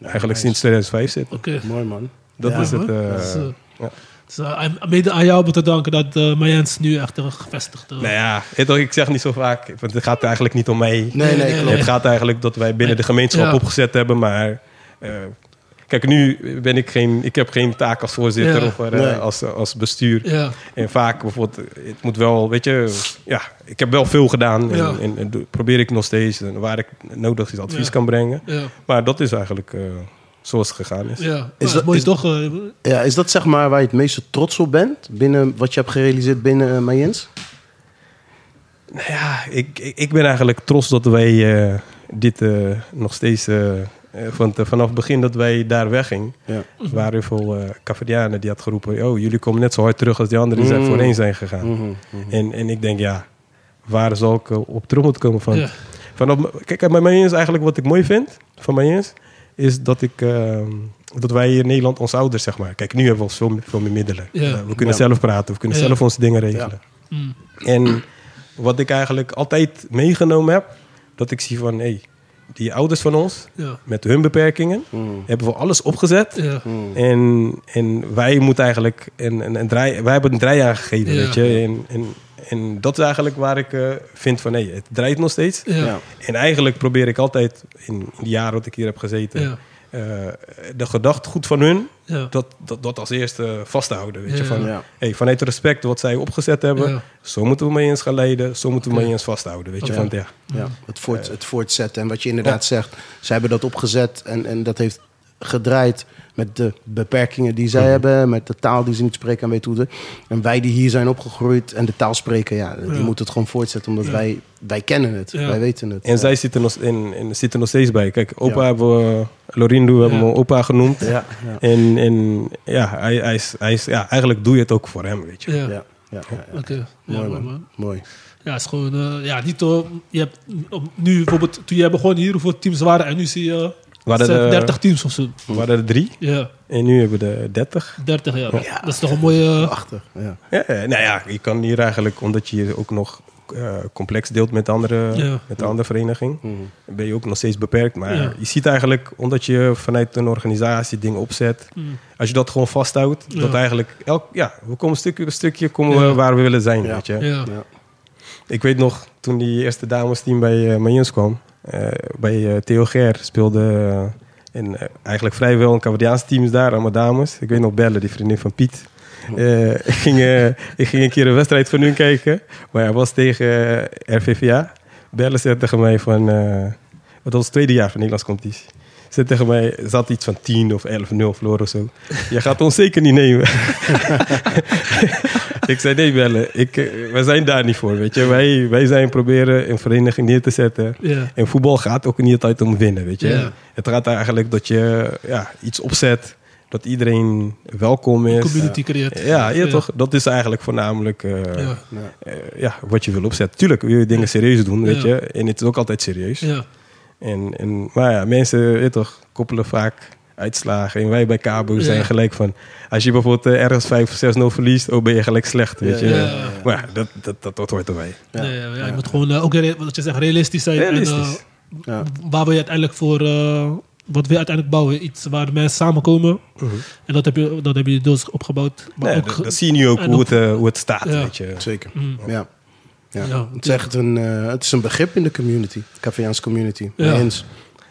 eigenlijk nice. sinds 2005 zitten. Oké. Mooi man. Dat Ja, is het. hoor. Dat is, ja. Dus, eh, mede aan jou te danken dat uh, Mayens nu echt een gevestigde... Nou ja, ik zeg niet zo vaak, want het gaat eigenlijk niet om mij. Nee, nee, nee. Het gaat eigenlijk dat wij binnen de gemeenschap Ja. opgezet hebben, maar... eh, kijk, nu ben ik geen... Ik heb geen taak als voorzitter Ja. of eh, Nee. als, als bestuur. Ja. En vaak bijvoorbeeld, het moet wel, weet je... Ja, ik heb wel veel gedaan en, Ja. en, en probeer ik nog steeds. Waar ik nodig is advies Ja. kan brengen. Ja. Maar dat is eigenlijk eh, zoals het gegaan is. Ja. Is dat- dat, mooi is- toch? eh, Ja, is dat zeg maar waar je het meeste trots op bent? Binnen wat je hebt gerealiseerd binnen uh, Mayens? Nou ja, ik, ik, ik ben eigenlijk trots dat wij eh, dit eh, nog steeds... eh, eh, van, vanaf het begin dat wij daar weggingen... Ja. Er waren heel veel eh Cavadianen die had geroepen... oh, jullie komen net zo hard terug als die anderen die zijn Mm. voorheen zijn gegaan. Mhm, mhm. En, en ik denk, ja, waar zal ik eh, op terug moeten komen van? Ja. Vanaf, kijk, bij mij is eigenlijk wat ik mooi vind van mij is... dat, ik, eh, dat wij hier in Nederland, onze ouders, zeg maar... Kijk, nu hebben we veel, meer- veel meer middelen. Ja. Eh, we kunnen Ja. zelf praten, we kunnen Ja. zelf onze dingen regelen. Mm. En wat ik eigenlijk altijd meegenomen heb... dat ik zie van, hé, die ouders van ons, Ja. met hun beperkingen, Mm. hebben we alles opgezet. Ja. Mm. En, en wij moeten eigenlijk een, een, een draai, wij hebben een draai aangegeven, Ja. weet je. En, en, en dat is eigenlijk waar ik eh, vind van, hé, het draait nog steeds. Ja. Ja. En eigenlijk probeer ik altijd, in, in de jaren dat ik hier heb gezeten, Ja. eh, de gedachtegoed van hun, Ja. dat, dat, dat als eerste vast te houden. Weet je, van, Ja. hey, vanuit respect wat zij opgezet hebben, Ja. zo moeten we mee eens gaan leiden, zo moeten we mee eens vasthouden. Weet je, van, ja. Ja, het, voort, het voortzetten. En wat je inderdaad zegt, zij hebben dat opgezet en, en dat heeft gedraaid met de beperkingen die zij hebben, met de taal die ze niet spreken en weten hoe ze. En wij die hier zijn opgegroeid en de taal spreken, ja, die Ja. moeten het gewoon voortzetten, omdat Ja. wij, wij kennen het, Ja. wij weten het. En zij zitten nog, en, en zitten nog steeds bij. Kijk, opa Ja. hebben we, Lorindo hebben we opa genoemd. Ja, ja, En, en ja, hij, hij is, hij is, ja, eigenlijk doe je het ook voor hem, weet je. Ja. ja, ja, ja, ja. Oké. Mooi mooi, man, man. mooi. Ja, het is gewoon... eh, ja, niet... eh, je hebt nu bijvoorbeeld... Toen jij begon hier, hoeveel teams waren er? En nu zie je... Zijn er, 30 teams of zo. we hadden er drie Ja, en nu hebben we er 30. 30 jaar. Dat is toch een mooie... Achter, ja. Ja, eh, nou ja, je kan hier eigenlijk, omdat je hier ook nog eh, complex deelt met de andere, Ja. met de andere vereniging, Mhm. ben je ook nog steeds beperkt. Maar Ja. je ziet eigenlijk, omdat je vanuit een organisatie dingen opzet, Mm. als je dat gewoon vasthoudt, Ja. dat eigenlijk, elk, ja, we komen stukje bij stukje komen Ja. we waar we willen zijn, Ja. weet je. Ja. Ja. Ik weet nog, toen die eerste damesteam bij uh, Mayens kwam, eh, bij eh, Theo Ger speelde eh, en, eh, eigenlijk vrijwel een Cavadiaans team daar, allemaal dames. Ik weet nog Belle, die vriendin van Piet. Eh, [laughs] ik, ging, eh, ik ging een keer een wedstrijd van hun kijken, maar hij was tegen eh, RVVA. Belle zei tegen mij van, eh dat was het tweede jaar van Nederlands competitie. Ze tegen mij, zat iets van 10 of 11-0 verloren of zo. Je gaat ons zeker niet nemen. [laughs] [laughs] ik zei, nee Belle, ik, eh, wij zijn daar niet voor, weet je. Wij, wij zijn proberen een vereniging neer te zetten. Ja. En voetbal gaat ook niet altijd om winnen, weet je. Ja. Het gaat eigenlijk dat je ja, iets opzet, dat iedereen welkom is. Community creëert. Ja, ja, toch? Dat is eigenlijk voornamelijk eh. Ja. eh, ja, wat je wil opzetten. Tuurlijk wil je dingen serieus doen, weet je. En het is ook altijd serieus. Ja. En, en, maar ja, mensen weet je toch, koppelen vaak uitslagen. En wij bij Cabo Ja. zijn gelijk van... Als je bijvoorbeeld eh, ergens 5 of 6-0 verliest, oh, ben je gelijk slecht, weet Ja, je. ja, ja. Maar ja, dat, dat, dat, dat hoort erbij. Ja. Nee, ja, je moet gewoon eh, ook wat je zegt, realistisch zijn. Realistisch. En, eh, Ja. waar wil je uiteindelijk voor... eh, wat wil je uiteindelijk bouwen? Iets waar de mensen samenkomen. En dat heb je, dat heb je dus opgebouwd. Maar Nee, ook, dat, dat zie je nu ook hoe ook- het, hoe het staat, Ja. weet je. Zeker. Mm. Ja. Ja. Ja, het, is echt een, het is een begrip in de community, de Cafeaanse community.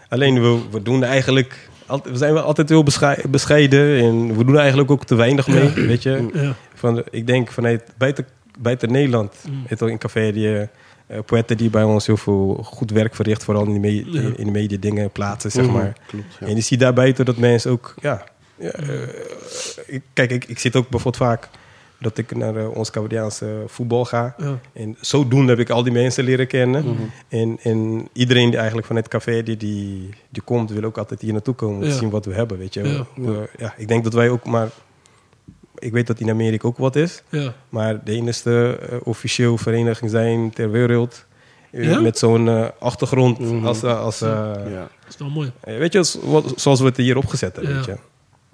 Alleen we, we doen eigenlijk... altijd- We zijn wel altijd heel beschei- bescheiden en we doen er eigenlijk ook te weinig mee, Ja. weet je. Ja, Van, ik denk vanuit buiten, buiten Nederland, Mm. in Café, die uh, Poëten die bij ons heel veel goed werk verricht, vooral in de, me- Ja. in de media dingen plaatsen, zeg Mhm. maar. Klopt. Ja. En je ziet daarbuiten dat mensen ook, ja... ja eh, ik, kijk, ik, ik zit ook bijvoorbeeld vaak dat ik naar eh, ons Cambodiaanse voetbal ga. ja, En zodoende heb ik al die mensen leren kennen. Mhm. En, en iedereen die eigenlijk van het café die, die, die komt, wil ook altijd hier naartoe komen om Ja. te zien wat we hebben, weet je. Ja. We- ja, ik denk dat wij ook maar... Ik weet dat in Amerika ook wat is. ja. Maar de enige eh, officieel vereniging zijn ter wereld. eh, Ja? Met zo'n achtergrond. Mhm. als, als, Ja. Dat is wel mooi. weet je, zoals we het hier opgezet hebben. Ja. Weet je.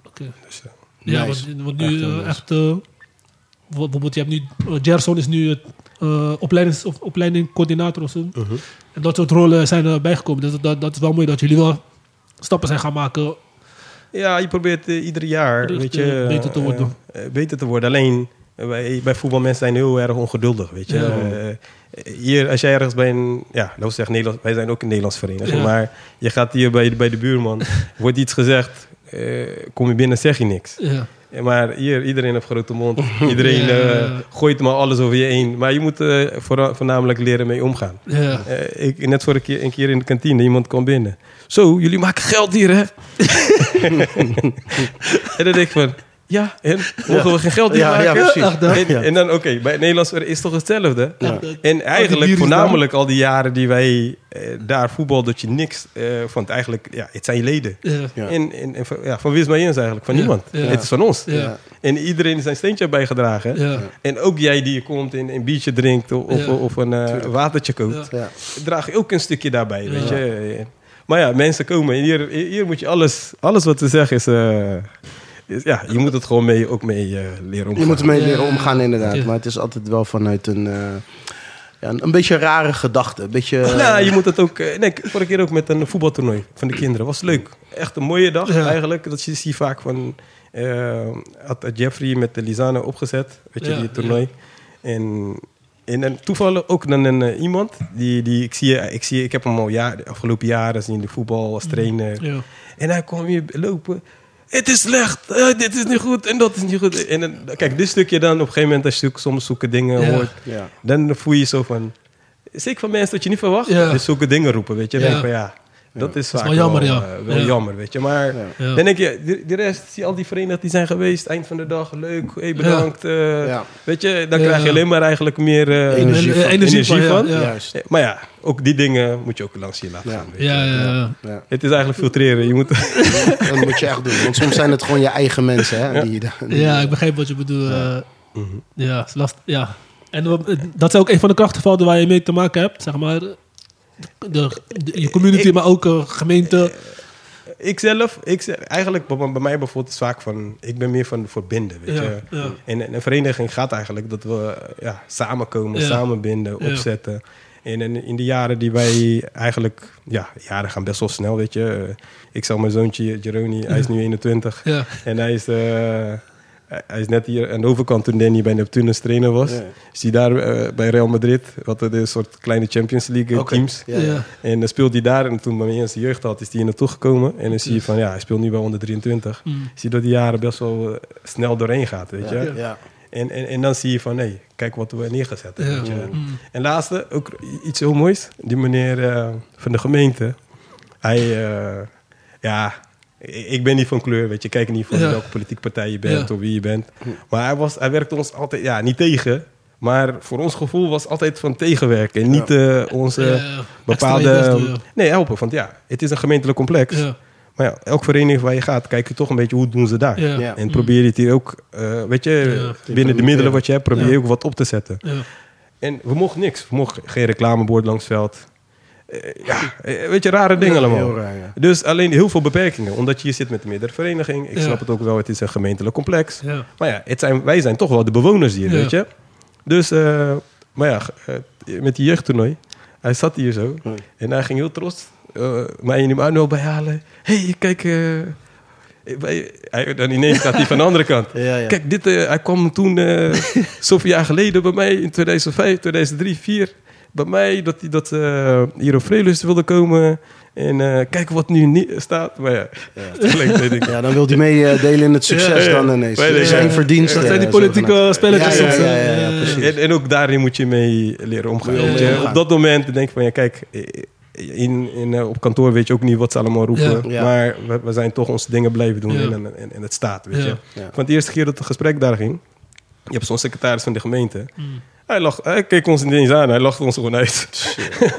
Oké. Dus, Ja, Nice. want, want nu Echt echt, heel nice. echt eh, bijvoorbeeld, je hebt nu, uh, Gerson is nu eh, opleidings, of, opleidingcoördinator of zo. mhm. En dat soort rollen zijn er bijgekomen. Dus dat, dat is wel mooi dat jullie wel stappen zijn gaan maken. Ja, je probeert eh, ieder jaar weet je, eh, beter te eh, worden. eh, beter te worden. Alleen eh, bij, voetbalmensen zijn heel erg ongeduldig. Weet je. Ja. Eh, hier, als jij ergens bij een, ja, laten we zeggen, Nederlands, wij zijn ook een Nederlands vereniging, Ja. maar je gaat hier bij, bij de buurman, [laughs] wordt iets gezegd, eh, kom je binnen, zeg je niks. Ja. Maar hier, iedereen heeft grote mond. [laughs] Iedereen eh, gooit maar alles over je heen. Maar je moet eh, voornamelijk leren mee omgaan. Eh, ik, net voor een keer, een keer in de kantine, iemand kwam binnen. Zo, jullie maken geld hier, hè? [laughs] [laughs] en dan denk ik van, ja, en [laughs] mogen we geen geld Ja, maken? ja, precies. Ach, En, en dan, oké, bij het Nederlands is het toch hetzelfde? Ja. En eigenlijk, voornamelijk al die jaren die wij eh, daar voetbal, dat je niks eh van het eigenlijk, ja, het zijn je leden. En, en, en van, ja, van wie is mij eens eigenlijk? Van Ja, niemand. ja. Het is van ons. Ja. En iedereen zijn steentje bijgedragen. Ja. En ook jij die je komt en een biertje drinkt of, of, een eh, watertje koopt, draag je ook een stukje daarbij, Ja. weet je. Maar ja, mensen komen en hier, hier moet je alles, alles wat ze zeggen is, eh, is- ja, je moet het gewoon mee, ook mee eh, leren omgaan. Je moet ermee leren omgaan, inderdaad. Maar het is altijd wel vanuit een. eh, Ja, een, een beetje rare gedachte. Een beetje... [laughs] nou, je moet het ook... eh, Nee, vorige keer ook met een voetbaltoernooi van de kinderen. Was leuk. Echt een mooie dag Ja. eigenlijk. Dat je ziet vaak van... eh, had Jeffrey met de Lizana opgezet. Weet je, Ja, die toernooi. En, en, en toevallig ook dan een, eh, iemand... Die, die ik, zie, ik, zie, ik heb hem al jaar, de afgelopen jaren zien in de voetbal als trainer. Ja. En hij kwam hier lopen. Het is slecht, eh, dit is niet goed en dat is niet goed. En dan, kijk, dit stukje dan op een gegeven moment, als je ook soms zulke dingen Ja. hoort, Ja. dan voel je zo van. Zeker van mensen dat je niet verwacht, Ja. dus zulke dingen roepen, weet je. Dan Ja. denk van ja, dat is, is vaak wel jammer, ja. eh, wel Ja. jammer, weet je. Maar dan denk je, de, de rest, zie al die verenigingen die zijn geweest, eind van de dag, leuk, hey, bedankt. eh, Ja. Weet je, dan Ja. krijg je alleen maar eigenlijk meer eh, Energie van. energie energie van, van. ja, ja. Juist. Maar ja, ook die dingen moet je ook langs je laten Ja. gaan. weet je. Ja, ja, ja. Ja. Het is eigenlijk filtreren. Je moet, Dat moet je echt doen. Want soms zijn het gewoon je eigen mensen. Hè, die, die- Ja, ik begrijp wat je bedoelt. Ja. Ja, is last, ja. En dat is ook een van de krachtenvelden waar je mee te maken hebt, zeg maar. De, de- je community, Ik- maar ook eh, gemeente. ik zelf, ik, ze- eigenlijk bij, bij mij bijvoorbeeld is vaak van, ik ben meer van verbinden, weet Ja, je. ja. En, en een vereniging gaat eigenlijk dat we eh, ja, samenkomen, samenbinden, opzetten. En in, in de jaren die wij eigenlijk, ja, jaren gaan best wel snel, weet je. Eh, Ik zal mijn zoontje, Jeroni, hij is nu 21. Ja, En hij is, eh, hij is net hier aan de overkant toen Danny bij Neptunus trainer was. Ja. Is hij daar eh, bij Real Madrid, wat er een soort kleine Champions League teams. Ja. En dan speelt hij daar. En toen bij mijn eerste jeugd had, is hij hier naartoe gekomen. En dan zie je van, ja, hij speelt nu bij onder 23. Mm. Zie je dat die jaren best wel eh, snel doorheen gaat, weet je. Ja. En, en, en dan zie je van, nee, kijk wat we neergezet hebben. Ja. weet je. Mm. En laatste, ook iets heel moois. Die meneer eh, van de gemeente. Hij, eh, ja, ik ben niet van kleur, weet je. Kijk niet van Ja. welke politieke partij je bent Ja. of wie je bent. Maar hij, was, hij werkte ons altijd, ja, niet tegen. Maar voor ons gevoel was altijd van tegenwerken. En niet eh, onze bepaalde... Doen, Nee, helpen. Want ja, het is een gemeentelijk complex. ja. Maar ja, elke vereniging waar je gaat, kijk je toch een beetje hoe doen ze daar. Ja. Ja. En probeer je het hier ook, eh, weet je, Ja. binnen de middelen wat je hebt, probeer je Ja. ook wat op te zetten. Ja. En we mochten niks. We mochten geen reclamebord langs het veld. Eh, ja, eh, weet je, rare dingen allemaal. Heel raar, ja. Dus alleen heel veel beperkingen. Omdat je hier zit met een meerdere vereniging. Ik Ja. snap het ook wel, het is een gemeentelijk complex. Ja. Maar ja, het zijn, wij zijn toch wel de bewoners hier, Ja. weet je. Dus, eh, maar ja, met die jeugdtoernooi. Hij zat hier zo. En hij ging heel trots uh, mij en Emmanuel bijhalen. Hé, hey, kijk... eh, hij, dan ineens staat hij van de andere kant. [laughs] Ja, ja. Kijk, dit, eh, hij kwam toen eh, [laughs] zoveel jaar geleden bij mij in 2005, 2003, 2004. Bij mij dat hij dat, eh, hier op Vreelust wilde komen. En eh, kijk wat nu niet staat. Maar ja, [laughs] ik. Ja, dan wil hij meedelen in het succes Ja, ja. dan ineens. Zijn ja. verdiensten. Dat zijn die eh, politieke spelletjes Ja, ja, soms, ja, ja, ja. En, en ook daarin moet je mee leren omgaan. Op dat moment denk je van, ja kijk, eh, in, in, eh, op kantoor weet je ook niet wat ze allemaal roepen. Ja. Ja. Maar we, we zijn toch onze dingen blijven doen Ja. en, en, en, het staat, weet Ja. je. Ja. Want de eerste keer dat het gesprek daar ging, je hebt zo'n secretaris van de gemeente. Mm. Hij, lag, hij keek ons niet eens aan, hij lachte ons gewoon uit.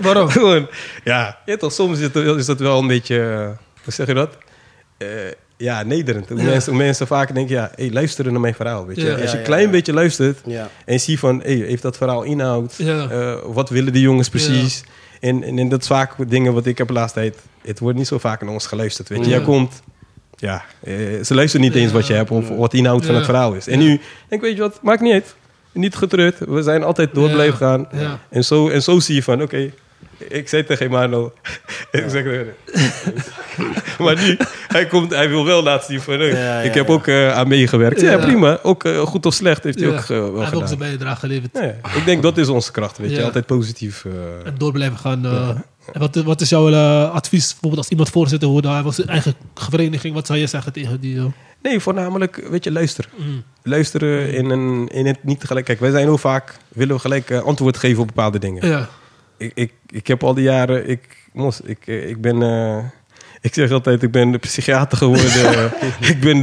Waarom? [laughs] gewoon, ja, je toch, soms is, het, is dat wel een beetje, eh, hoe zeg je dat? Eh, ja, nederend. Hoe, Ja. mensen, hoe mensen vaak denken, ja, hey, luisteren naar mijn verhaal, weet je. Ja. Als je een klein beetje luistert en zie van, hey, heeft dat verhaal inhoud? Eh, wat willen die jongens precies? En, en, en dat is vaak dingen wat ik heb de laatste tijd, het wordt niet zo vaak naar ons geluisterd, weet je. Jij komt... Ja, ze luisteren niet eens wat je hebt of wat de inhoud van het verhaal is. En nu denk ik, weet je wat, maakt niet uit. Niet getreurd. We zijn altijd door Ja. blijven gaan. Ja. En, zo, en zo zie je van, oké, ik zei tegen Emmanuel, [laughs] ik zeg, [laughs] maar nu, hij, komt, hij wil wel laten zien van, Ja, ja, ik heb ja. ook eh, aan meegewerkt. Ja, Ja. prima. Ook eh, goed of slecht heeft hij Ja. ook eh, wel Hij heeft ook gedaan. zijn bijdrage geleverd. Ik denk dat is onze kracht, weet je. Ja. Altijd positief. En door blijven gaan. En wat, wat is jouw advies, bijvoorbeeld als iemand voorzitter wordt, hij was zijn eigen vereniging, wat zou je zeggen tegen die... Nee, voornamelijk, weet je, luisteren. mm, Luisteren in, een, in het niet tegelijk. Kijk, wij zijn heel vaak, willen we gelijk eh, antwoord geven op bepaalde dingen. ja, Ik, ik, ik heb al die jaren, ik, mos, ik, eh, ik ben, eh, ik zeg altijd, ik ben psychiater geworden. [laughs] [laughs] ik, ben,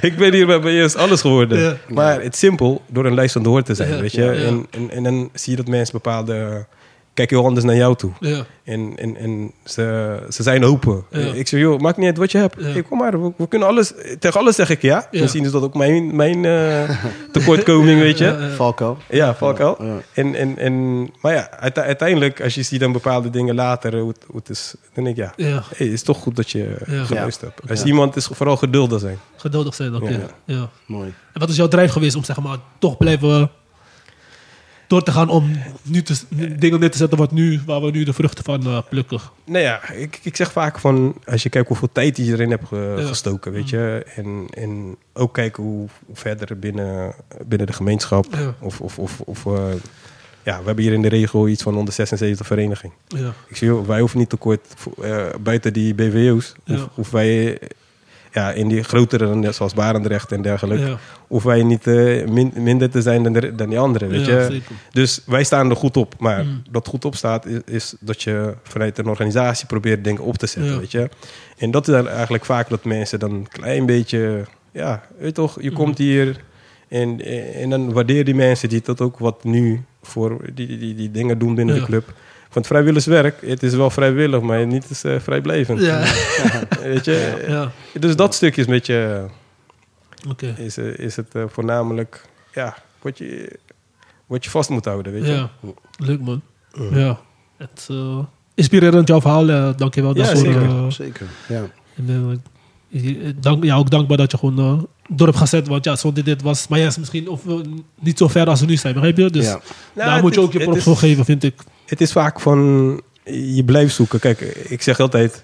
ik ben hier bij BS alles geworden. Ja. Maar het is simpel door een luisterend hoor te zijn, Ja, weet je. ja. En, en, en dan zie je dat mensen bepaalde, kijk heel anders naar jou toe. ja, En, en, en ze, ze zijn open. Ja. Ik zeg, joh, maakt niet uit wat je hebt. Ja. Hey, kom maar, we, we kunnen alles... Tegen alles zeg ik ja. Ja. Misschien is dat ook mijn, mijn eh, [laughs] tekortkoming, weet je. Ja. Valko. Ja. Ja. En, en, en, maar ja, uite- uiteindelijk, als je ziet dan bepaalde dingen later, hoe het, hoe het is, dan denk ik, ja, ja. hey, het is toch goed dat je Ja. geluisterd hebt. Als Ja. iemand is vooral geduldig zijn. Geduldig zijn ook. Ja. ja. Mooi. En wat is jouw drijf geweest om zeg maar toch blijven... door te gaan om nu te, dingen neer te zetten wat nu, waar we nu de vruchten van eh, plukken. Nou ja, ik, ik zeg vaak van... als je kijkt hoeveel tijd je erin hebt ge- Ja. gestoken, weet je. En, en ook kijken hoe, hoe verder binnen, binnen de gemeenschap... Ja. of, of, of, of eh, ja, we hebben hier in de regio iets van 176 vereniging. Ja. Ik zie, wij hoeven niet tekort eh, buiten die BVO's. Ja. Of, wij eh, ja, in die grotere, dan zoals Barendrecht en dergelijke. Ja. Of wij niet eh, min- minder te zijn dan, de, dan die anderen, weet Ja, je. zeker. Dus wij staan er goed op. Maar Mm. dat goed op staat, is, is dat je vanuit een organisatie probeert dingen op te zetten, Ja. weet je. En dat is dan eigenlijk vaak dat mensen dan een klein beetje... Ja, weet toch, je Mm. komt hier en, en dan waardeer die mensen die dat ook wat nu voor die, die, die, die dingen doen binnen de club. Want vrijwilligerswerk, het is wel vrijwillig, maar niet is, eh, vrijblijvend. Ja. [laughs] Weet je? ja. Dus dat stukje is een beetje Oké. is, eh, is het eh, voornamelijk ja, wat, je, wat je vast moet houden. Weet je? Ja. Leuk man. Ja. Het uh, inspirerend jouw verhaal. Uh, Dank je wel Ja, zeker. Zeker, ja. en, dank, ja, ook dankbaar dat je gewoon uh, door hebt gezet. Want ja, zonder dit was maar ja, misschien of, niet zo ver als we nu zijn. Begrijp je? Dus Ja. Nou, daar het moet je is- ook je is- voor geven, vind ik. Het is vaak van, je blijft zoeken. Kijk, ik zeg altijd,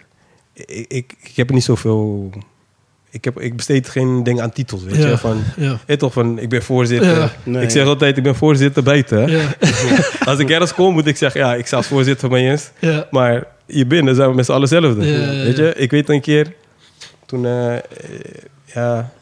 ik, ik, ik heb niet zoveel... Ik, heb, ik besteed geen ding aan titels, weet Ja. je. Van, Ja. weet toch, van, ik ben voorzitter. Ja. Nee. Ik zeg altijd, ik ben voorzitter buiten. Ja. [laughs] Als ik ergens kom, moet ik zeggen, ja, ik sta als voorzitter van mijn eens. Ja. Maar hier binnen zijn we met z'n allen hetzelfde. Ja, ja, ja. Weet je, ik weet een keer, toen, eh, eh, ja,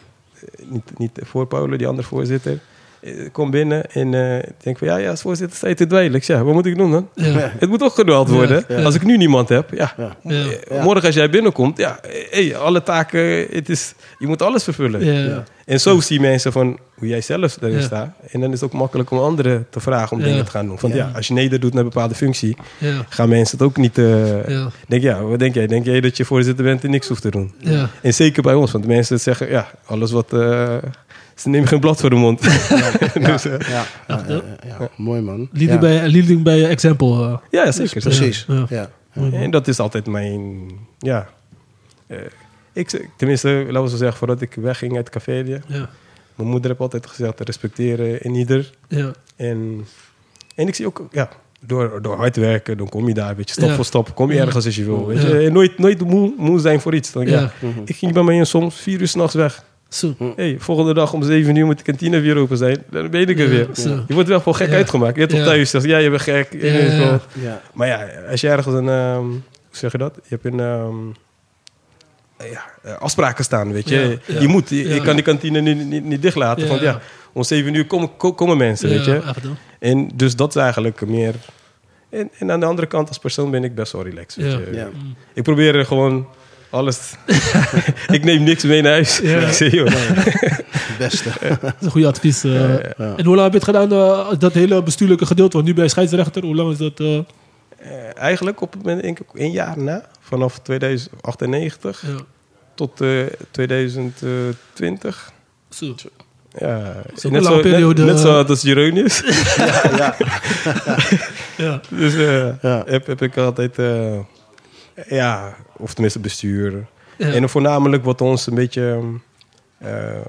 niet, niet voor Paulo, die andere voorzitter. Eh, kom binnen en eh, ik denk van, ja, ja, als voorzitter sta je te dweilen. Ik zeg, ja, wat moet ik doen dan? Ja. [laughs] Het moet ook geduld Ja, worden. ja. Als ik nu niemand heb, ja. Ja. Ja. eh, Morgen als jij binnenkomt, ja, eh, hey, alle taken, het is, je moet alles vervullen. En zo zie mensen van hoe jij zelf erin Ja. staat. En dan is het ook makkelijk om anderen te vragen om Ja. dingen te gaan doen. Want ja. Ja. als je neder doet naar een bepaalde functie, Ja. gaan mensen het ook niet... eh, Ja. Denk ja, wat denk jij? Denk jij dat je voorzitter bent en niks hoeft te doen? Ja. En zeker bij ons, want de mensen zeggen, ja, alles wat... eh, ze nemen geen blad voor de mond. [laughs] dus, eh, Ja, mooi man. Leading, ja. bij, leading bij example. eh. ja, zeker. Precies. Ja. En dat is altijd mijn, ja... ik, tenminste, laten we zo zeggen, voordat ik wegging uit het café. Ja. Mijn moeder heeft altijd gezegd, te respecteren in ieder. Ja. En, en ik zie ook, ja, door, door hard werken, dan kom je daar, weet je, stap Ja. voor stap, kom je Ja. ergens als je wil. Weet Ja. je. En nooit, nooit moe, moe zijn voor iets. Dan, Ja. ja. Ik ging bij mij soms vier uur s'nachts weg. Zo. hey, volgende dag om zeven uur moet de kantine weer open zijn. Dan ben ik er Ja, weer. zo. Je wordt wel voor gek Ja. uitgemaakt. Je hebt Ja. toch thuis zegt, ja, je bent gek. Ja, ja, ja. Ja. Maar ja, als je ergens een, ehm, hoe zeg je dat? Je hebt een, ehm, ja, eh, afspraken staan, weet je. Ja, ja. Je moet, je, kan die kantine nu niet, niet dicht laten. Ja, Want ja. ja, om zeven uur komen, ko- komen mensen, weet je. En dus dat is eigenlijk meer... En, en aan de andere kant, als persoon ben ik best wel relaxed. Weet Ja. je. Ja. Ik probeer er gewoon alles... [laughs] [laughs] ik neem niks mee naar huis. Ja. Ik zeg, joh, Het beste. [laughs] Dat is een goede advies. eh. Ja. En hoe lang heb je het gedaan, eh, dat hele bestuurlijke gedeelte? Want nu ben je scheidsrechter. Hoe lang is dat? eigenlijk op het moment, denk ik, een jaar na, vanaf 2098 ja. Tot eh, 2020. Zo. Ja, ook net, een zo, lange periode. net, net zo als Jeronius. [laughs] Ja, ja. Ja. [laughs] dus eh, Ja. heb, heb ik altijd, eh, ja, of tenminste bestuur. Ja. En voornamelijk wat ons een beetje, eh,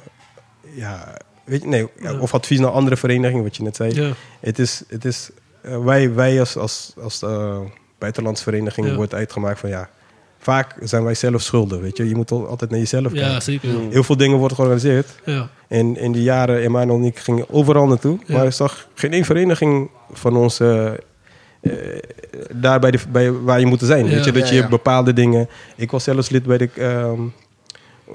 ja, weet je, nee, of advies naar andere verenigingen, wat je net zei. Ja. Het is, het is eh, wij, wij als, als, als eh, buitenlandse vereniging Ja. wordt uitgemaakt van ja, vaak zijn wij zelf schulden, weet je. Je moet al- altijd naar jezelf ja, kijken. zeker. Heel veel dingen worden georganiseerd. Ja. En in die jaren, Emmanuel en ik gingen overal naartoe. Ja. Maar ik zag geen één vereniging van ons eh, eh, daar bij de, bij, waar je moet zijn. Ja. Weet je, dat je ja. bepaalde dingen... Ik was zelfs lid bij de... ehm, eh,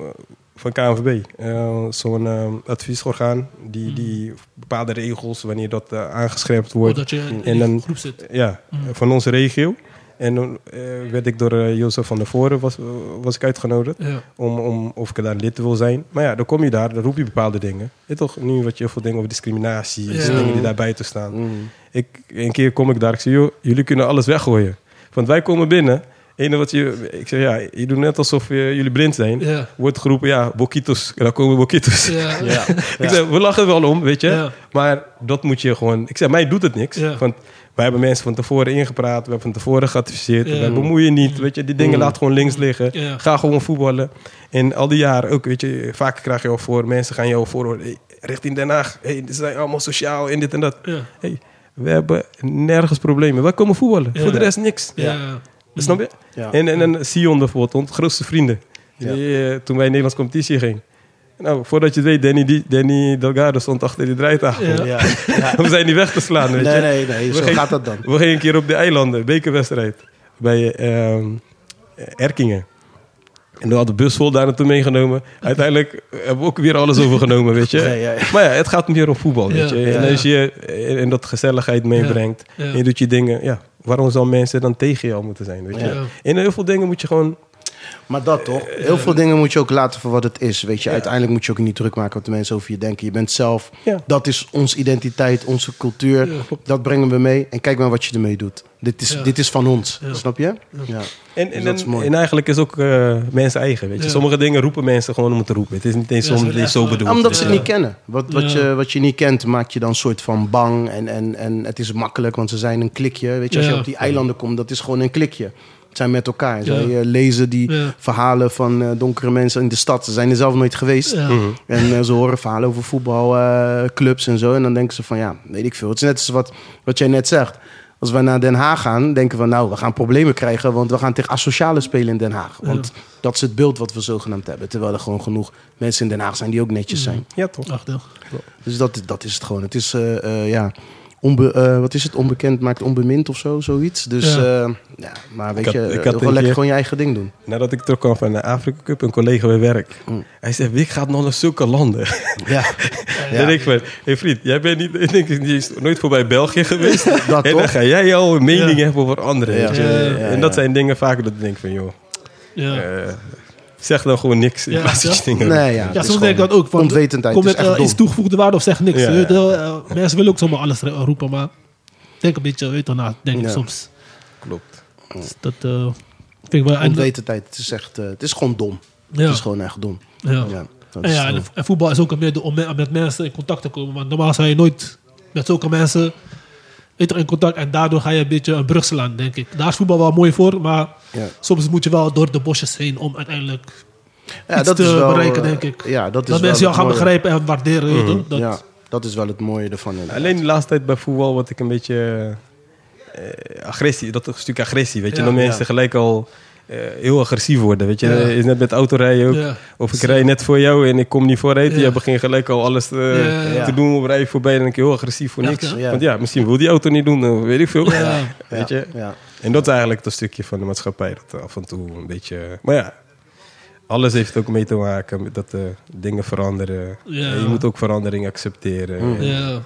van KNVB. Eh, Zo'n ehm, adviesorgaan die, die bepaalde regels, wanneer dat aangescherpt wordt, je in En die dan- groep zit. ja, Mm. van onze regio. En dan eh, werd ik door eh, Jozef van der Voren was, was ik uitgenodigd Ja. om, om of ik daar lid wil zijn. Maar ja, dan kom je daar, dan roep je bepaalde dingen. Je toch nu wat je heel veel dingen over discriminatie, Ja. dingen die daar buiten staan. Mm. Ik, een keer kom ik daar, ik zeg, joh, jullie kunnen alles weggooien. Want wij komen binnen, ene wat je, ik zeg, ja, je doet net alsof je, jullie blind zijn. Wordt geroepen, ja, boquitos, en dan komen boquitos. Ja. [laughs] Ja. Ik zeg, we lachen wel om, weet je. Maar dat moet je gewoon... Ik zeg, mij doet het niks. Want wij hebben mensen van tevoren ingepraat. We hebben van tevoren geadviseerd. Wij bemoeien je niet, weet je. Die dingen Mm. laat gewoon links liggen. Ga gewoon voetballen. En al die jaren ook, weet je. Vaak krijg je al voor, mensen gaan jou voor... Hey, richting Den Haag. Hey, dit zijn allemaal sociaal en dit en dat. Hey, We hebben nergens problemen. Wij komen voetballen. Voor de rest niks. Ja. Snap je? Ja. En, en, en Sion bijvoorbeeld, onze grootste vrienden. Ja. Die, eh, toen wij in Nederlands competitie gingen. Nou, voordat je het weet, Danny, die- Danny Delgado stond achter die draaitafel. Ja. Ja. Ja. [laughs] We zijn niet weg te slaan, weet Nee, je. nee, nee. Zo We gingen- gaat dat dan. We gingen een keer op de eilanden, bekerwedstrijd. Bij ehm, Erkingen. En we hadden de bus vol daar naartoe meegenomen. Uiteindelijk hebben we ook weer alles overgenomen, weet je. [laughs] Ja, ja, ja. Maar ja, het gaat meer om voetbal, weet je. ja, en als je eh, en dat gezelligheid meebrengt. Ja. En je doet je dingen, ja. Waarom zou mensen dan tegen jou moeten zijn, weet je. Ja. En heel veel dingen moet je gewoon... Maar dat toch? Heel veel dingen moet je ook laten voor wat het is. Weet je, uiteindelijk moet je ook niet druk maken wat de mensen over je denken. Je bent zelf. Ja. Dat is onze identiteit, onze cultuur. Ja. Dat brengen we mee. En kijk maar wat je ermee doet. Dit is, Ja. dit is van ons. Ja. Snap je? Ja. En, Dus en, dat is en, mooi. en eigenlijk is ook eh, mensen eigen, weet je. Ja. Sommige dingen roepen mensen gewoon om te roepen. Het is niet eens om het zo bedoeld. Ja, omdat ze het niet kennen. Wat, wat, Ja. je, wat je niet kent, maakt je dan een soort van bang. En, en, en het is makkelijk, want ze zijn een klikje. Weet je, als je op die eilanden komt, dat is gewoon een klikje. Het zijn met elkaar. Zij Ja. eh, lezen die Ja. verhalen van eh, donkere mensen in de stad. Ze zijn er zelf nooit geweest. Ja. Mhm. En eh, ze horen verhalen over voetbalclubs en zo. En dan denken ze van, ja, weet ik veel. Het is net als wat, wat jij net zegt. Als we naar Den Haag gaan, denken we, nou, we gaan problemen krijgen. Want we gaan tegen asociale spelen in Den Haag. Want dat is het beeld wat we zogenaamd hebben. Terwijl er gewoon genoeg mensen in Den Haag zijn die ook netjes zijn. Ja, toch? Ach. Dus dat, dat is het gewoon. Het is, eh, eh, ja, onbe, eh, wat is het? Onbekend maakt onbemind of zo, zoiets. Dus Ja. ja, ja maar weet had- je, ik eh, had gewoon een lekker keer- gewoon je eigen ding doen. Nadat ik terugkwam van de Afrika Cup, een collega bij werk. Mm. Hij zegt, wie gaat nog naar zulke landen? [laughs] [laughs] Ja, En ik van, hey vriend, jij bent niet, ik denk, die is nooit voorbij België geweest. [laughs] Dat en toch? dan ga jij al een mening Ja. hebben over anderen. Ja. je. Ja, ja, ja, en dat ja. zijn dingen vaak dat ik denk van, joh, Ja. eh, zeg dan gewoon niks in Ja, plaats dat je ja. dingen nee, roept. ja. Ja, het is soms denk ik dat ook. Van, Onwetendheid, Kom het met is echt eh, iets toegevoegde waarde of zeg niks. Weet eh, mensen willen ook zomaar alles eh, roepen, maar denk een beetje, weet na, denk ik soms. Klopt. Dus dat eh, vind ik wel... en- Onwetendheid, het is echt, eh, het is gewoon dom. Ja. Het is gewoon echt dom. Ja. En, ja, het en, en voetbal is ook een middel om me- met mensen in contact te komen. Want normaal zou je nooit met zulke mensen in contact. En daardoor ga je een beetje een brug slaan, denk ik. Daar is voetbal wel mooi voor. Maar Ja. soms moet je wel door de bosjes heen om uiteindelijk Ja, iets dat te is wel, bereiken, denk ik. Ja, dat is dat wel mensen jou gaan mooie. begrijpen en waarderen. weet je, dat, Ja, dat is wel het mooie ervan. inderdaad. Alleen de laatste tijd bij voetbal word ik een beetje eh, agressie, dat is een stuk agressie, weet je. Ja, dat mensen ja. gelijk al heel agressief worden, weet je. Ja. Is net met autorijden ook. Ja. Of ik rij net voor jou en ik kom niet vooruit. Ja. Je begint gelijk al alles te, Ja, ja. te doen op rij voorbij. En ik heel agressief voor niks. Want ja, misschien wil die auto niet doen, dan weet ik veel. [laughs] Ja. Weet je? Ja. En dat is eigenlijk dat stukje van de maatschappij. Dat af en toe een beetje... Maar ja, alles heeft ook mee te maken met dat eh, dingen veranderen. En je moet ook verandering accepteren. En- Ja.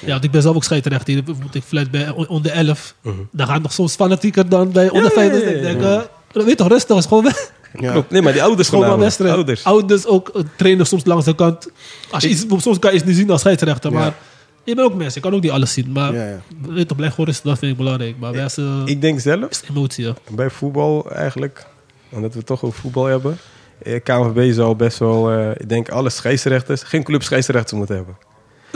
Ja, want ik ben zelf ook scheidsrechter. Ik fluit bij on- onder 11. Dan gaat het nog soms fanatieker dan bij onder Mhm. ja, 5. ja, Dus ik ja, denk, eh, weet toch, rustig. is gewoon weg. Ja. [laughs] Klopt. Nee, maar die ouders Gewoon wedstrijd. Ouders. Ouders ook eh, trainen soms langs de kant. Als je iets, soms kan je iets niet zien als scheidsrechter. Ja. Maar je bent ook mensen. Je kan ook niet alles zien. Maar Ja, ja. weet toch, blijf gewoon rustig. Dat vind ik belangrijk. Maar mensen Ik denk zelf, is emotie. Ja. bij voetbal eigenlijk, omdat we toch over voetbal hebben. eh, KNVB zou best wel, eh, ik denk alle scheidsrechters, geen club scheidsrechters moeten hebben.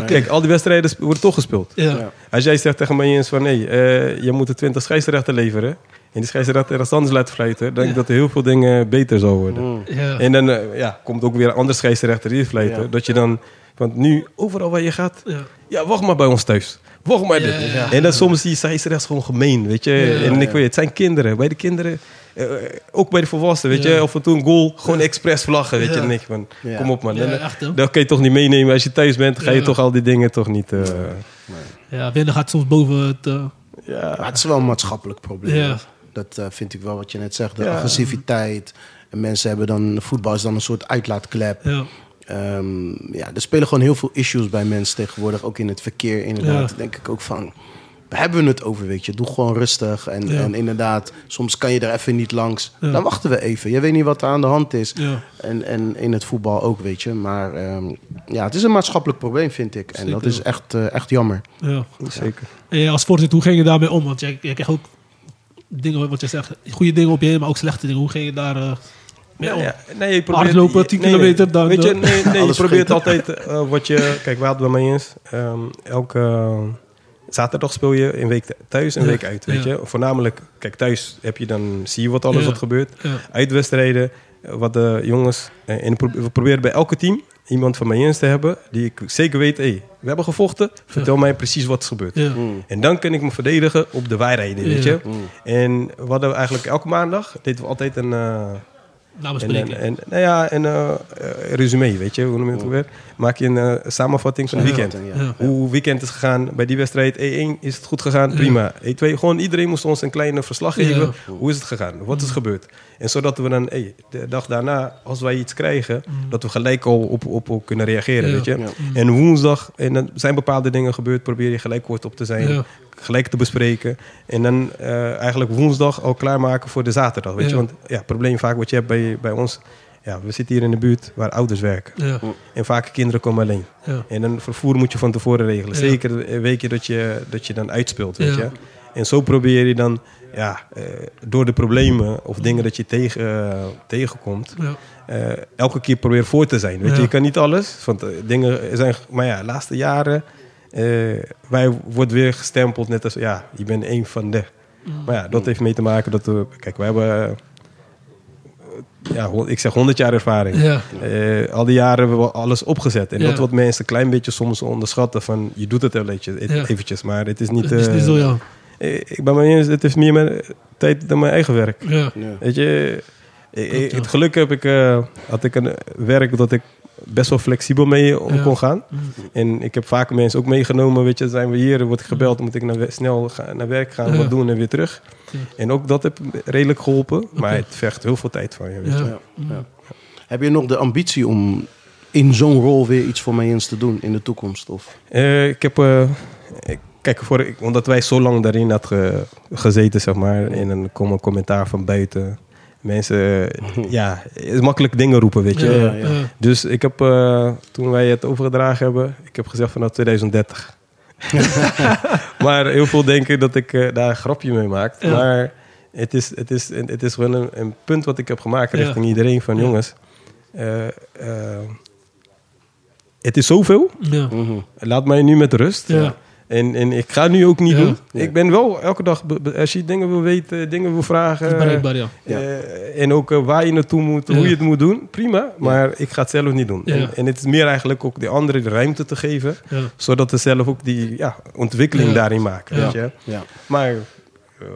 Kijk, al die wedstrijden worden toch gespeeld. Ja. Ja. Als jij zegt tegen mij eens van, nee, eh, je moet de 20 scheidsrechten leveren. En die scheidsrechter ergens anders laten fluiten. Dan denk ik Ja. dat er heel veel dingen beter zou worden. Mm. Ja. En dan eh, ja, komt ook weer een andere scheidsrechter die fluiten. Ja. Dat je dan, want nu overal waar je gaat, Ja. ja, wacht maar bij ons thuis. Wacht maar Ja, dit. ja, ja. En dan soms die scheidsrechts gewoon gemeen, weet je. Ja, en ik weet, het zijn kinderen. Bij de kinderen, eh, ook bij de volwassenen, weet Ja. je. Af en toe een goal, gewoon expres vlaggen, weet je. Ja. Dan denk je van, Ja. kom op man. Ja, hè? dat kun je toch niet meenemen. Als je thuis bent, ga je Ja. toch al die dingen toch niet... eh, ja, winnen gaat soms boven het... eh, Maar ja. het is wel een maatschappelijk probleem. Ja. Dat eh, vind ik wel wat je net zegt. De Ja. agressiviteit. En mensen hebben dan... Voetbal is dan een soort uitlaatklep. ja. Ehm, ja, er spelen gewoon heel veel issues bij mensen tegenwoordig. Ook in het verkeer inderdaad. Ja. denk ik ook van... Waar hebben we het over, weet je? Doe gewoon rustig. En, Ja. en inderdaad, soms kan je er even niet langs. Ja. Dan wachten we even. Je weet niet wat er aan de hand is. Ja. En, en in het voetbal ook, weet je. Maar ehm, ja, het is een maatschappelijk probleem, vind ik. En dat is echt, eh, echt jammer. ja. Zeker. En als voorzitter, hoe ging je daarmee om? Want jij, jij krijgt ook dingen, wat je zegt, goede dingen op je heen, maar ook slechte dingen. Hoe ging je daar eh, mee om? Ja, nee, je probeert, Hardlopen, 10 nee, kilometer, dan, Weet je, nee, nee [laughs] je probeert vergeten. altijd eh, wat je... Kijk, we hadden bij mij eens... ehm, elke zaterdag speel je een week thuis, een Ja, week uit, weet ja. je. Voornamelijk, kijk, thuis heb je dan... Zie je wat alles Ja. wat gebeurt. Ja. Uitwedstrijden, eh, wat de jongens... eh, en pro- we proberen bij elke team iemand van mijn eens te hebben die ik zeker weet, hey, we hebben gevochten, vertel mij precies wat is gebeurd. Ja. Mm. En dan kan ik me verdedigen op de waarheden, weet Ja. je. En we hadden eigenlijk elke maandag, deden we altijd een... eh, en, Nabespreking. en, en, nou ja, een eh, eh, resume, weet je, hoe noem je het ook weer? Maak je een eh, samenvatting van het weekend. Ja. Ja. Hoe het weekend is gegaan. Bij die wedstrijd 1-1 is het goed gegaan, prima. 1-2, gewoon iedereen moest ons een kleine verslag geven. Ja. Hoe is het gegaan? Wat is gebeurd? En zodat we dan, hey, de dag daarna, als wij iets krijgen, dat we gelijk al op, op, op kunnen reageren, Ja. weet je. Ja. En woensdag, en dan zijn bepaalde dingen gebeurd, probeer je gelijk kort op te zijn. Gelijk te bespreken. En dan eh, eigenlijk woensdag al klaarmaken voor de zaterdag, weet je. Want ja, het probleem vaak wat je hebt bij, bij ons... Ja, we zitten hier in de buurt waar ouders werken. Ja. En vaak kinderen komen alleen. Ja. En dan vervoer moet je van tevoren regelen. Zeker een weekje dat je, dat je dan uitspeelt, weet je. En zo probeer je dan, ja, eh, door de problemen of dingen dat je tegen, eh, tegenkomt, Ja. elke keer proberen voor te zijn. Weet Ja. je, je kan niet alles, want dingen zijn, maar ja, de laatste jaren, eh, wij wordt weer gestempeld net als, ja, je bent een van de. Mm. Maar ja, dat heeft mee te maken dat we, kijk, wij hebben, eh, ja, ik zeg 100 jaar ervaring. Ja. Eh, al die jaren hebben we alles opgezet. En Ja. dat wat mensen een klein beetje soms onderschatten van... je doet het eventjes, Ja. eventjes maar het is niet... Het is niet zo, ja. eh, ik ben me eens, het is meer mijn tijd dan mijn eigen werk. Ja. Ja. Weet je, Klopt, het geluk heb ik, eh, had ik een werk dat ik best wel flexibel mee om Ja. kon gaan. Mm. En ik heb vaker mensen ook meegenomen. Weet je, zijn we hier, word ik gebeld, moet ik naar, snel ga- naar werk gaan, Ja. wat doen en weer terug. Ja. En ook dat heb redelijk geholpen. Maar het vergt heel veel tijd van je. Weet je. Ja. Ja. Ja. Heb je nog de ambitie om in zo'n rol weer iets voor mij eens te doen in de toekomst? Of? Eh, ik heb, eh, ik- kijk, voor, ik- omdat wij zo lang daarin had ge- gezeten, zeg maar, in een kom- commentaar van buiten. Mensen, [laughs] ja, het is makkelijk dingen roepen, weet je. Ja, ja. ja. Dus ik heb, eh, toen wij het overgedragen hebben, ik heb gezegd vanaf 2030. [laughs] [laughs] maar heel veel denken dat ik eh, daar een grapje mee maak. Ja. Maar het is, het is, het is gewoon een, een punt wat ik heb gemaakt Ja. richting iedereen van Ja. jongens. eh, het is zoveel. Ja. Mhm. Laat mij nu met rust. En, en ik ga nu ook niet Ja. doen. Ja. Ik ben wel elke dag, als je dingen wil weten, dingen wil vragen. Bereikbaar, ja. Ja. eh, en ook eh, waar je naartoe moet, Ja. hoe je het moet doen. Prima, maar ik ga het zelf niet doen. Ja. En, en het is meer eigenlijk ook de anderen de ruimte te geven. Ja. Zodat ze zelf ook die ja, ontwikkeling Ja. daarin maken. Ja. Weet je? Ja, Maar eh,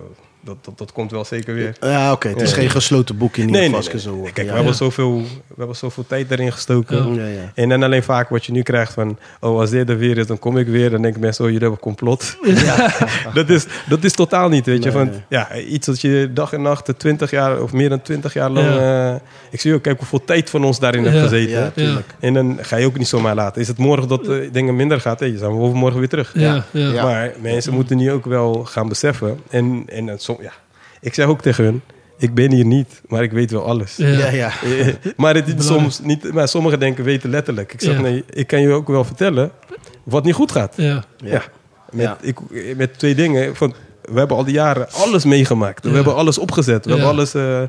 dat, dat, dat komt wel zeker weer. ja oké. Het is Ja. geen gesloten boek in ieder Nee, geval. nee, ik. Kijk, ja. we, hebben zoveel, we hebben zoveel tijd daarin gestoken. Ja. Ja, ja. En dan alleen vaak wat je nu krijgt van... oh, als dit er weer is, dan kom ik weer. Dan denken mensen, oh, jullie hebben complot. [laughs] dat, is, dat is totaal niet, weet je. Nee. ja, iets dat je dag en nacht, 20 jaar of meer dan 20 jaar lang... eh, ik zie ook, kijk hoeveel tijd van ons daarin Ja. hebt gezeten. En dan ga je ook niet zomaar laten. Is het morgen dat eh, dingen minder gaat? Hey, dan zijn we overmorgen weer terug. Ja. Ja. Ja. Maar mensen moeten nu ook wel gaan beseffen. En, en dan ja, ik zeg ook tegen hun... ik ben hier niet, maar ik weet wel alles. Ja. Ja, ja. [laughs] Maar het is soms niet, maar sommigen denken weten letterlijk. Ik zeg Ja. nee, ik kan je ook wel vertellen wat niet goed gaat. Ja. Ja. Met, Ja. Ik, met twee dingen. Van, we hebben al die jaren alles meegemaakt. We hebben alles opgezet. We Ja. hebben alles eh, eh,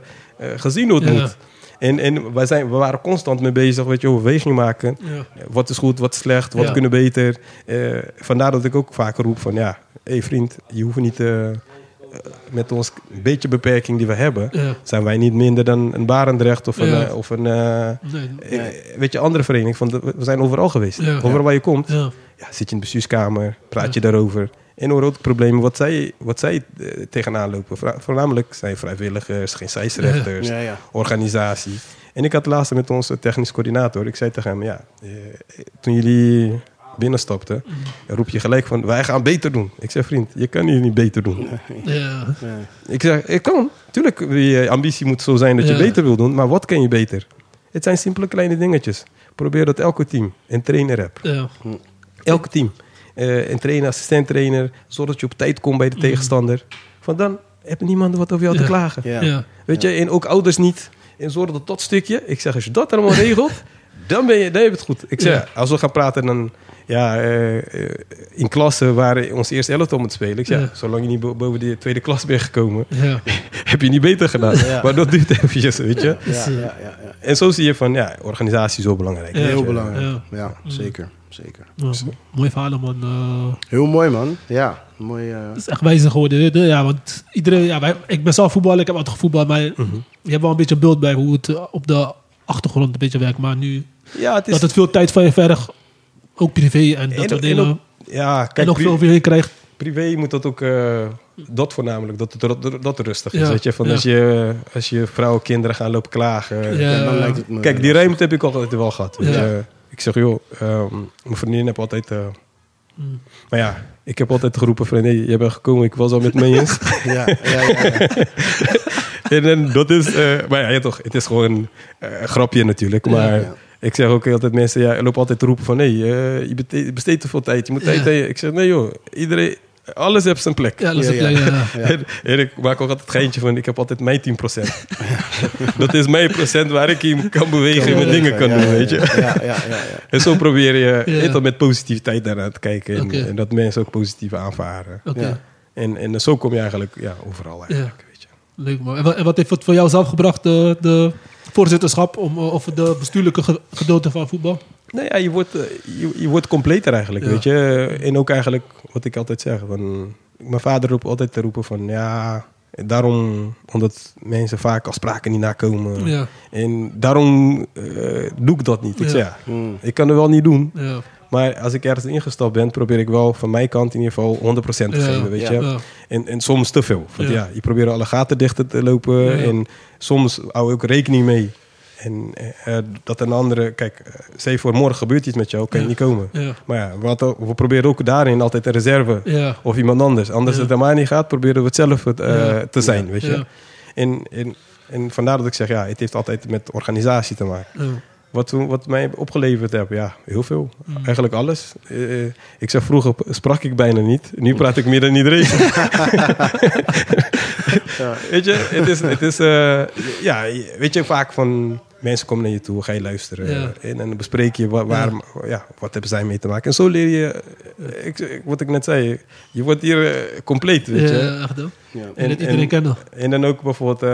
gezien hoe het Ja. moet. En, en wij, zijn, we waren constant mee bezig, weet je, overweging maken. Ja. Wat is goed, wat is slecht, wat Ja. kunnen beter. Eh, vandaar dat ik ook vaker roep van ja, hé hey vriend, je hoeft niet met ons beetje beperking die we hebben, Ja. zijn wij niet minder dan een Barendrecht of een, Ja. eh, of een eh, Nee. eh, weet je, andere vereniging. Van de- we zijn overal geweest. Ja. Overal waar je komt, Ja. zit je in de bestuurskamer, praat je daarover. En hoor ook problemen wat zij, wat zij tegenaan lopen. Voornamelijk zijn vrijwilligers, geen scheidsrechters, ja. organisatie. En ik had laatst met onze technisch coördinator, ik zei tegen hem, ja, toen jullie binnenstapten, roep je gelijk van, wij gaan beter doen. Ik zeg, vriend, je kan hier niet beter doen. Ja. Ja. Ik zeg, ik kan. Tuurlijk, je ambitie moet zo zijn dat je Ja. beter wil doen, maar wat kan je beter? Het zijn simpele kleine dingetjes. Probeer dat elke team een trainer hebt. Ja. Elke team. Eh, een trainer, assistent trainer. Zorg dat je op tijd komt bij de tegenstander. Want dan heb niemand wat over jou Ja. te klagen. Ja. Ja. Weet je, en ook ouders niet. En zorg dat dat stukje. Ik zeg, als je dat allemaal regelt, [laughs] dan, ben je, dan heb je het goed. Ik zeg, Ja. als we gaan praten dan... Ja, eh, eh, in klassen waar ons eerste elftal moet spelen. Ik zeg, Ja. zolang je niet bo- boven de tweede klas bent gekomen, Ja. [laughs] heb je niet beter gedaan. Ja. Maar dat duurt eventjes, weet je. Ja, ja, ja, ja. En zo zie je van, ja, organisatie is zo belangrijk. Ja. Heel belangrijk. Ja. Ja, zeker. zeker. Ja. Mooi verhaal, man. Eh, Heel mooi, man. Ja, mooi. Het is echt wijze geworden. Ja, want iedereen, ja, wij, ik ben zelf voetballer, ik heb altijd gevoetbald, maar Mhm. je hebt wel een beetje beeld bij hoe het op de achtergrond een beetje werkt. Maar nu Ja, het is... dat het veel tijd van je vergt, ook privé en dat en- soort en dingen. ja, en kijk, ook pri- veel over je heen krijgt. privé moet dat ook... eh, dat voornamelijk, dat het dat, dat rustig is. Ja, Weet je? Van ja. als, je, als je vrouw kinderen gaan lopen klagen... Ja. Ja, dan lijkt het me... Kijk, die ruimte heb ik altijd wel gehad. Weet Ja. je. Ik zeg, joh, ehm, mijn vriendin heb altijd... eh, Mm. Maar ja, ik heb altijd geroepen van... Nee, jij bent gekomen, ik was al met me eens. [laughs] Ja, ja, ja, ja. [laughs] en, en dat is... eh, maar ja, ja, toch, het is gewoon eh, een grapje natuurlijk. Maar ja. ik zeg ook altijd mensen... Ja, lopen altijd te roepen van... Nee, eh, je besteedt te veel tijd. Je moet tijd... Ja. tijd- Ik zeg, nee joh, iedereen... Alles heeft zijn plek. Ja. Ja. [laughs] En, en ik maak ook altijd geintje van, ik heb altijd mijn 10%. [laughs] dat is mijn procent waar ik in kan bewegen en mijn dingen kan Ja, doen, ja, weet je. Ja, ja, ja, ja. En zo probeer je Ja. met positiviteit daarnaar te kijken. En, en dat mensen ook positief aanvaren. En, en zo kom je eigenlijk ja, overal eigenlijk. Leuk man. En wat, en wat heeft het voor jou zelf gebracht, de, de voorzitterschap om, of de bestuurlijke ge- gedeelte van voetbal? Nou ja, je wordt, eh, je, je wordt completer eigenlijk, Ja. weet je. En ook eigenlijk, wat ik altijd zeg, van, mijn vader roept altijd te roepen van, ja, daarom, omdat mensen vaak afspraken niet nakomen. Ja, En daarom eh, doe ik dat niet. Ik Ja. zeg, ja, Hmm. ik kan er wel niet doen. Maar als ik ergens ingestapt ben, probeer ik wel van mijn kant in ieder geval 100% te geven, weet je. En, en soms te veel. Want Ja. je probeert alle gaten dichter te lopen. En soms hou je ook rekening mee. En eh, eh, dat een andere... Kijk, eh, stel je voor morgen gebeurt iets met jou, kan je Ja. niet komen. Ja. Maar ja, wat, we proberen ook daarin altijd een reserve. Ja. Of iemand anders. Anders het helemaal niet gaat, proberen we het zelf eh, te zijn, weet je. En, en, en vandaar dat ik zeg, ja, het heeft altijd met organisatie te maken. Ja. Wat, wat mij opgeleverd heb, ja, heel veel. Mm. Eigenlijk alles. Eh, ik zeg vroeger sprak ik bijna niet. Nu praat ik meer dan iedereen. [laughs] Weet je, het is, het is eh, ja, weet je, vaak van mensen komen naar je toe, ga je luisteren. Ja. En dan bespreek je waar, waar, ja. wat hebben zij mee te maken. En zo leer je, eh, ik, wat ik net zei, je wordt hier compleet, weet je. Ja, echt. Ja. En dat iedereen kennen. En dan ook bijvoorbeeld,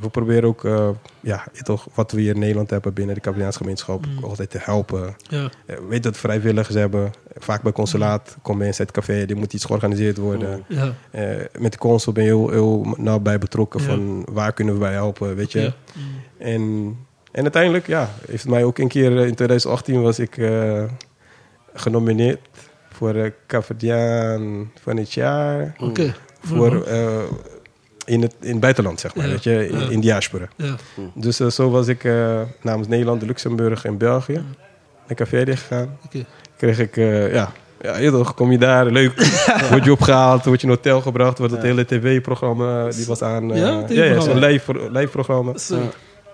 we proberen ook, eh, ja, toch, wat we hier in Nederland hebben binnen de Cabillaanse gemeenschap, Mm. altijd te helpen. Ja. Eh, weet dat vrijwilligers hebben. Vaak bij consulaat komen mensen uit het café, er moet iets georganiseerd worden. Ja. Eh, met de consul ben je heel, heel nauw bij betrokken Ja. van waar kunnen we bij helpen, weet je. Ja. Mm. En, en uiteindelijk, ja, heeft mij ook een keer in 2018 was ik genomineerd voor de Cafediaan van het jaar. Oké. Voor, eh, in, het, in het buitenland, zeg maar, Ja. weet je, in, Ja. in diaspora. Ja. Dus eh, zo was ik eh, namens Nederland, Luxemburg en België naar Café gegaan. Kreeg ik, eh, ja, ja, je toch, kom je daar, leuk. [laughs] Word je opgehaald, word je in een hotel gebracht, wordt het hele tv-programma, die was aan. eh, Ja, ja, zo'n live, live programma.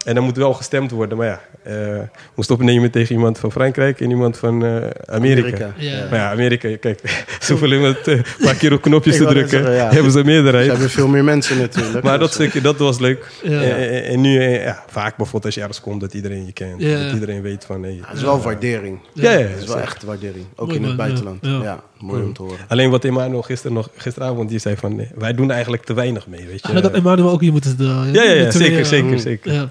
En dan moet wel gestemd worden, maar ja, eh moest opnemen tegen iemand van Frankrijk en iemand van eh, Amerika. Ja. Maar ja, Amerika, kijk, [laughs] zoveel iemand een paar keer op knopjes te drukken, zeggen, ja. hebben ze een Ze meerderheid. hebben veel meer mensen natuurlijk. Maar dat stukje, dat was leuk. Ja. En, nu, eh, ja, vaak bijvoorbeeld als je ergens komt, dat iedereen je kent. Ja. Dat iedereen weet van, hey, Het is wel waardering. ja, Het is wel echt waardering. Ook Mooi in het buitenland. Ja. Mooi om te horen. Alleen wat Emmanuel gisteren nog, gisteravond, die zei van, nee, wij doen eigenlijk te weinig mee, weet je. Ah, dat Emmanuel ook hier moeten de, ja, ja, ja, twee, zeker, eh, zeker, zeker. Ja.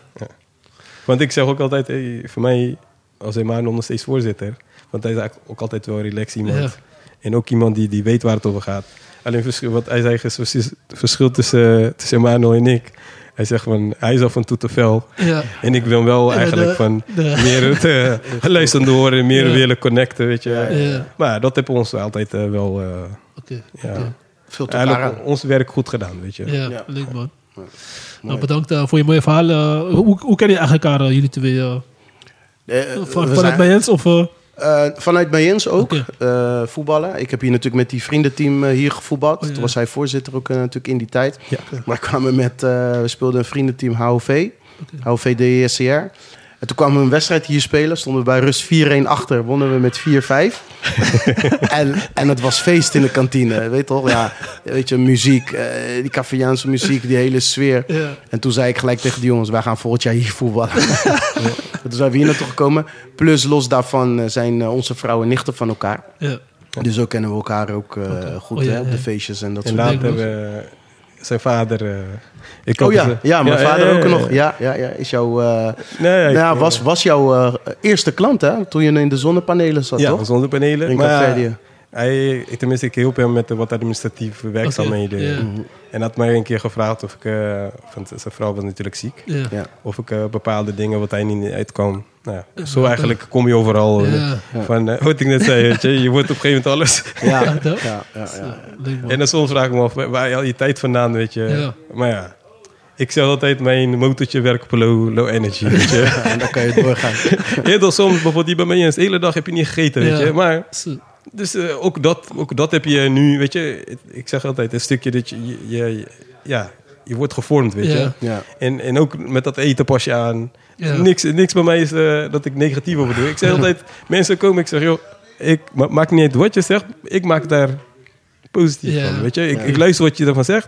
Want ik zeg ook altijd, hey, voor mij, als Emmanuel nog steeds voorzitter, want hij is eigenlijk ook altijd wel relaxed iemand. Ja. En ook iemand die, die weet waar het over gaat. Alleen verschil, wat hij zei, is het verschil tussen, tussen Emmanuel en ik. Hij zegt van, hij is al van toe te fel. Ja. En ik wil wel eigenlijk de- van de- meer [laughs] het uh, luisteren horen, meer Ja. willen connecten, weet je. Ja. Maar dat heeft ons altijd eh, wel, eh, Oké. ja. Veel elkaar eigenlijk aan. ons werk goed gedaan, weet je. Ja, Ja. leuk man. Nou, bedankt eh, voor je mooie verhaal. Eh, hoe, hoe ken je eigenlijk elkaar, eh, jullie twee? eh? Eh, van, vanuit zijn- Mayens? Of, eh? Eh, vanuit Mayens ook, eh, voetballen. Ik heb hier natuurlijk met die vriendenteam eh, hier gevoetbald. Oh, ja. Toen was hij voorzitter ook natuurlijk in die tijd. Ja. Maar kwamen met, we speelden een vriendenteam HOV, HOV DSCR. En toen kwamen we een wedstrijd hier spelen. Stonden we bij rust 4-1 achter. Wonnen we met 4-5. [laughs] en, en het was feest in de kantine. Weet je toch? Ja, weet je, muziek. eh, die Cafeaanse muziek, die hele sfeer. Ja. En toen zei ik gelijk tegen die jongens, wij gaan volgend jaar hier voetballen. [laughs] Toen zijn we hier naartoe gekomen. Plus los daarvan eh, zijn eh, onze vrouwen nichten van elkaar. Ja. Dus zo kennen we elkaar ook eh, goed Oh, ja, hè, op ja. de feestjes en dat En soort later Leuk, eh, zijn vader... eh, ik Oh ja, ze- ja, mijn vader ja, ook ja, nog. ja. Ja, ja. Is jouw, eh, Nee, ja, nou ik- was, was jouw eh, eerste klant, hè? Toen je in de zonnepanelen zat, ja, toch? zonnepanelen. In Maar. Hij, ik, tenminste, ik hielp hem met de wat administratieve werkzaamheden. Mhm. En had mij een keer gevraagd of ik, eh, want zijn vrouw was natuurlijk ziek, Ja. Ja. of ik eh, bepaalde dingen wat hij niet uitkwam. Nou, ja, zo eigenlijk kom je overal. Van, wat ik net zei, weet je, je wordt op een gegeven moment alles. Ja, [laughs] Ja, ja, toch? ja. En dan soms vraag ik me af, waar je al je tijd vandaan, weet je. Ja. Maar ja, ik zeg altijd, mijn motortje werkt op low, low energy, weet je. [laughs] En dan kan je doorgaan. [laughs] Heel soms, bijvoorbeeld die bij mij eens, de hele dag heb je niet gegeten, weet Ja. je. Maar, dus eh, ook, dat, ook dat heb je nu, weet je. Ik zeg altijd, een stukje dat je, je, je- ja, je wordt gevormd, weet Ja. je. Ja. En, en ook met dat eten pas je aan. Ja. Niks, niks bij mij is eh, dat ik negatief over doe. Ik zeg [laughs] altijd, mensen komen, ik zeg, joh, ik, ma- maakt niet uit wat je zegt, ik maak daar positief Ja. van, weet je. Ik, Ja. ik luister wat je ervan zegt.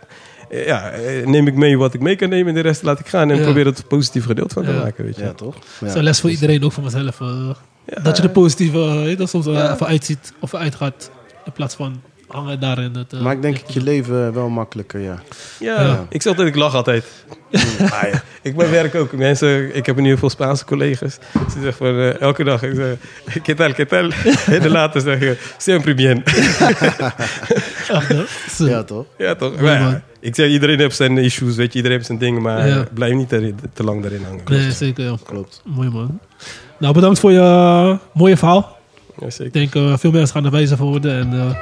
Eh, Ja, eh, neem ik mee wat ik mee kan nemen en de rest laat ik gaan. En Ja. probeer het positief gedeelte van te Ja. maken, weet je. Ja, toch? Dat is Ja. een les voor iedereen, ook voor mezelf. eh, Ja. dat je de positieve uh, dat soms Ja. even uitziet of uitgaat. In plaats van hangen daarin. Het, eh, Maakt denk ik je leven wel makkelijker, ja. Ja, Ja. ik zeg dat ik lach altijd. [laughs] Ah, ja. Ik ben werk ook. Mensen, ik heb nu heel veel Spaanse collega's. Ze zeggen van elke dag, ik zeg, ¿qué tal, qué tal? En dan later zeggen, siempre bien. [laughs] Ja, toch? Ja, toch? Ja, man. Ik zeg, iedereen heeft zijn issues, weet je, iedereen heeft zijn dingen, maar Ja. blijf niet te, te lang daarin hangen. Nee, zeker. ja. Klopt. Mooi man. Nou, bedankt voor je eh, mooie verhaal. Ja, zeker. Ik denk eh, veel mensen gaan er wijzer voor worden. En eh,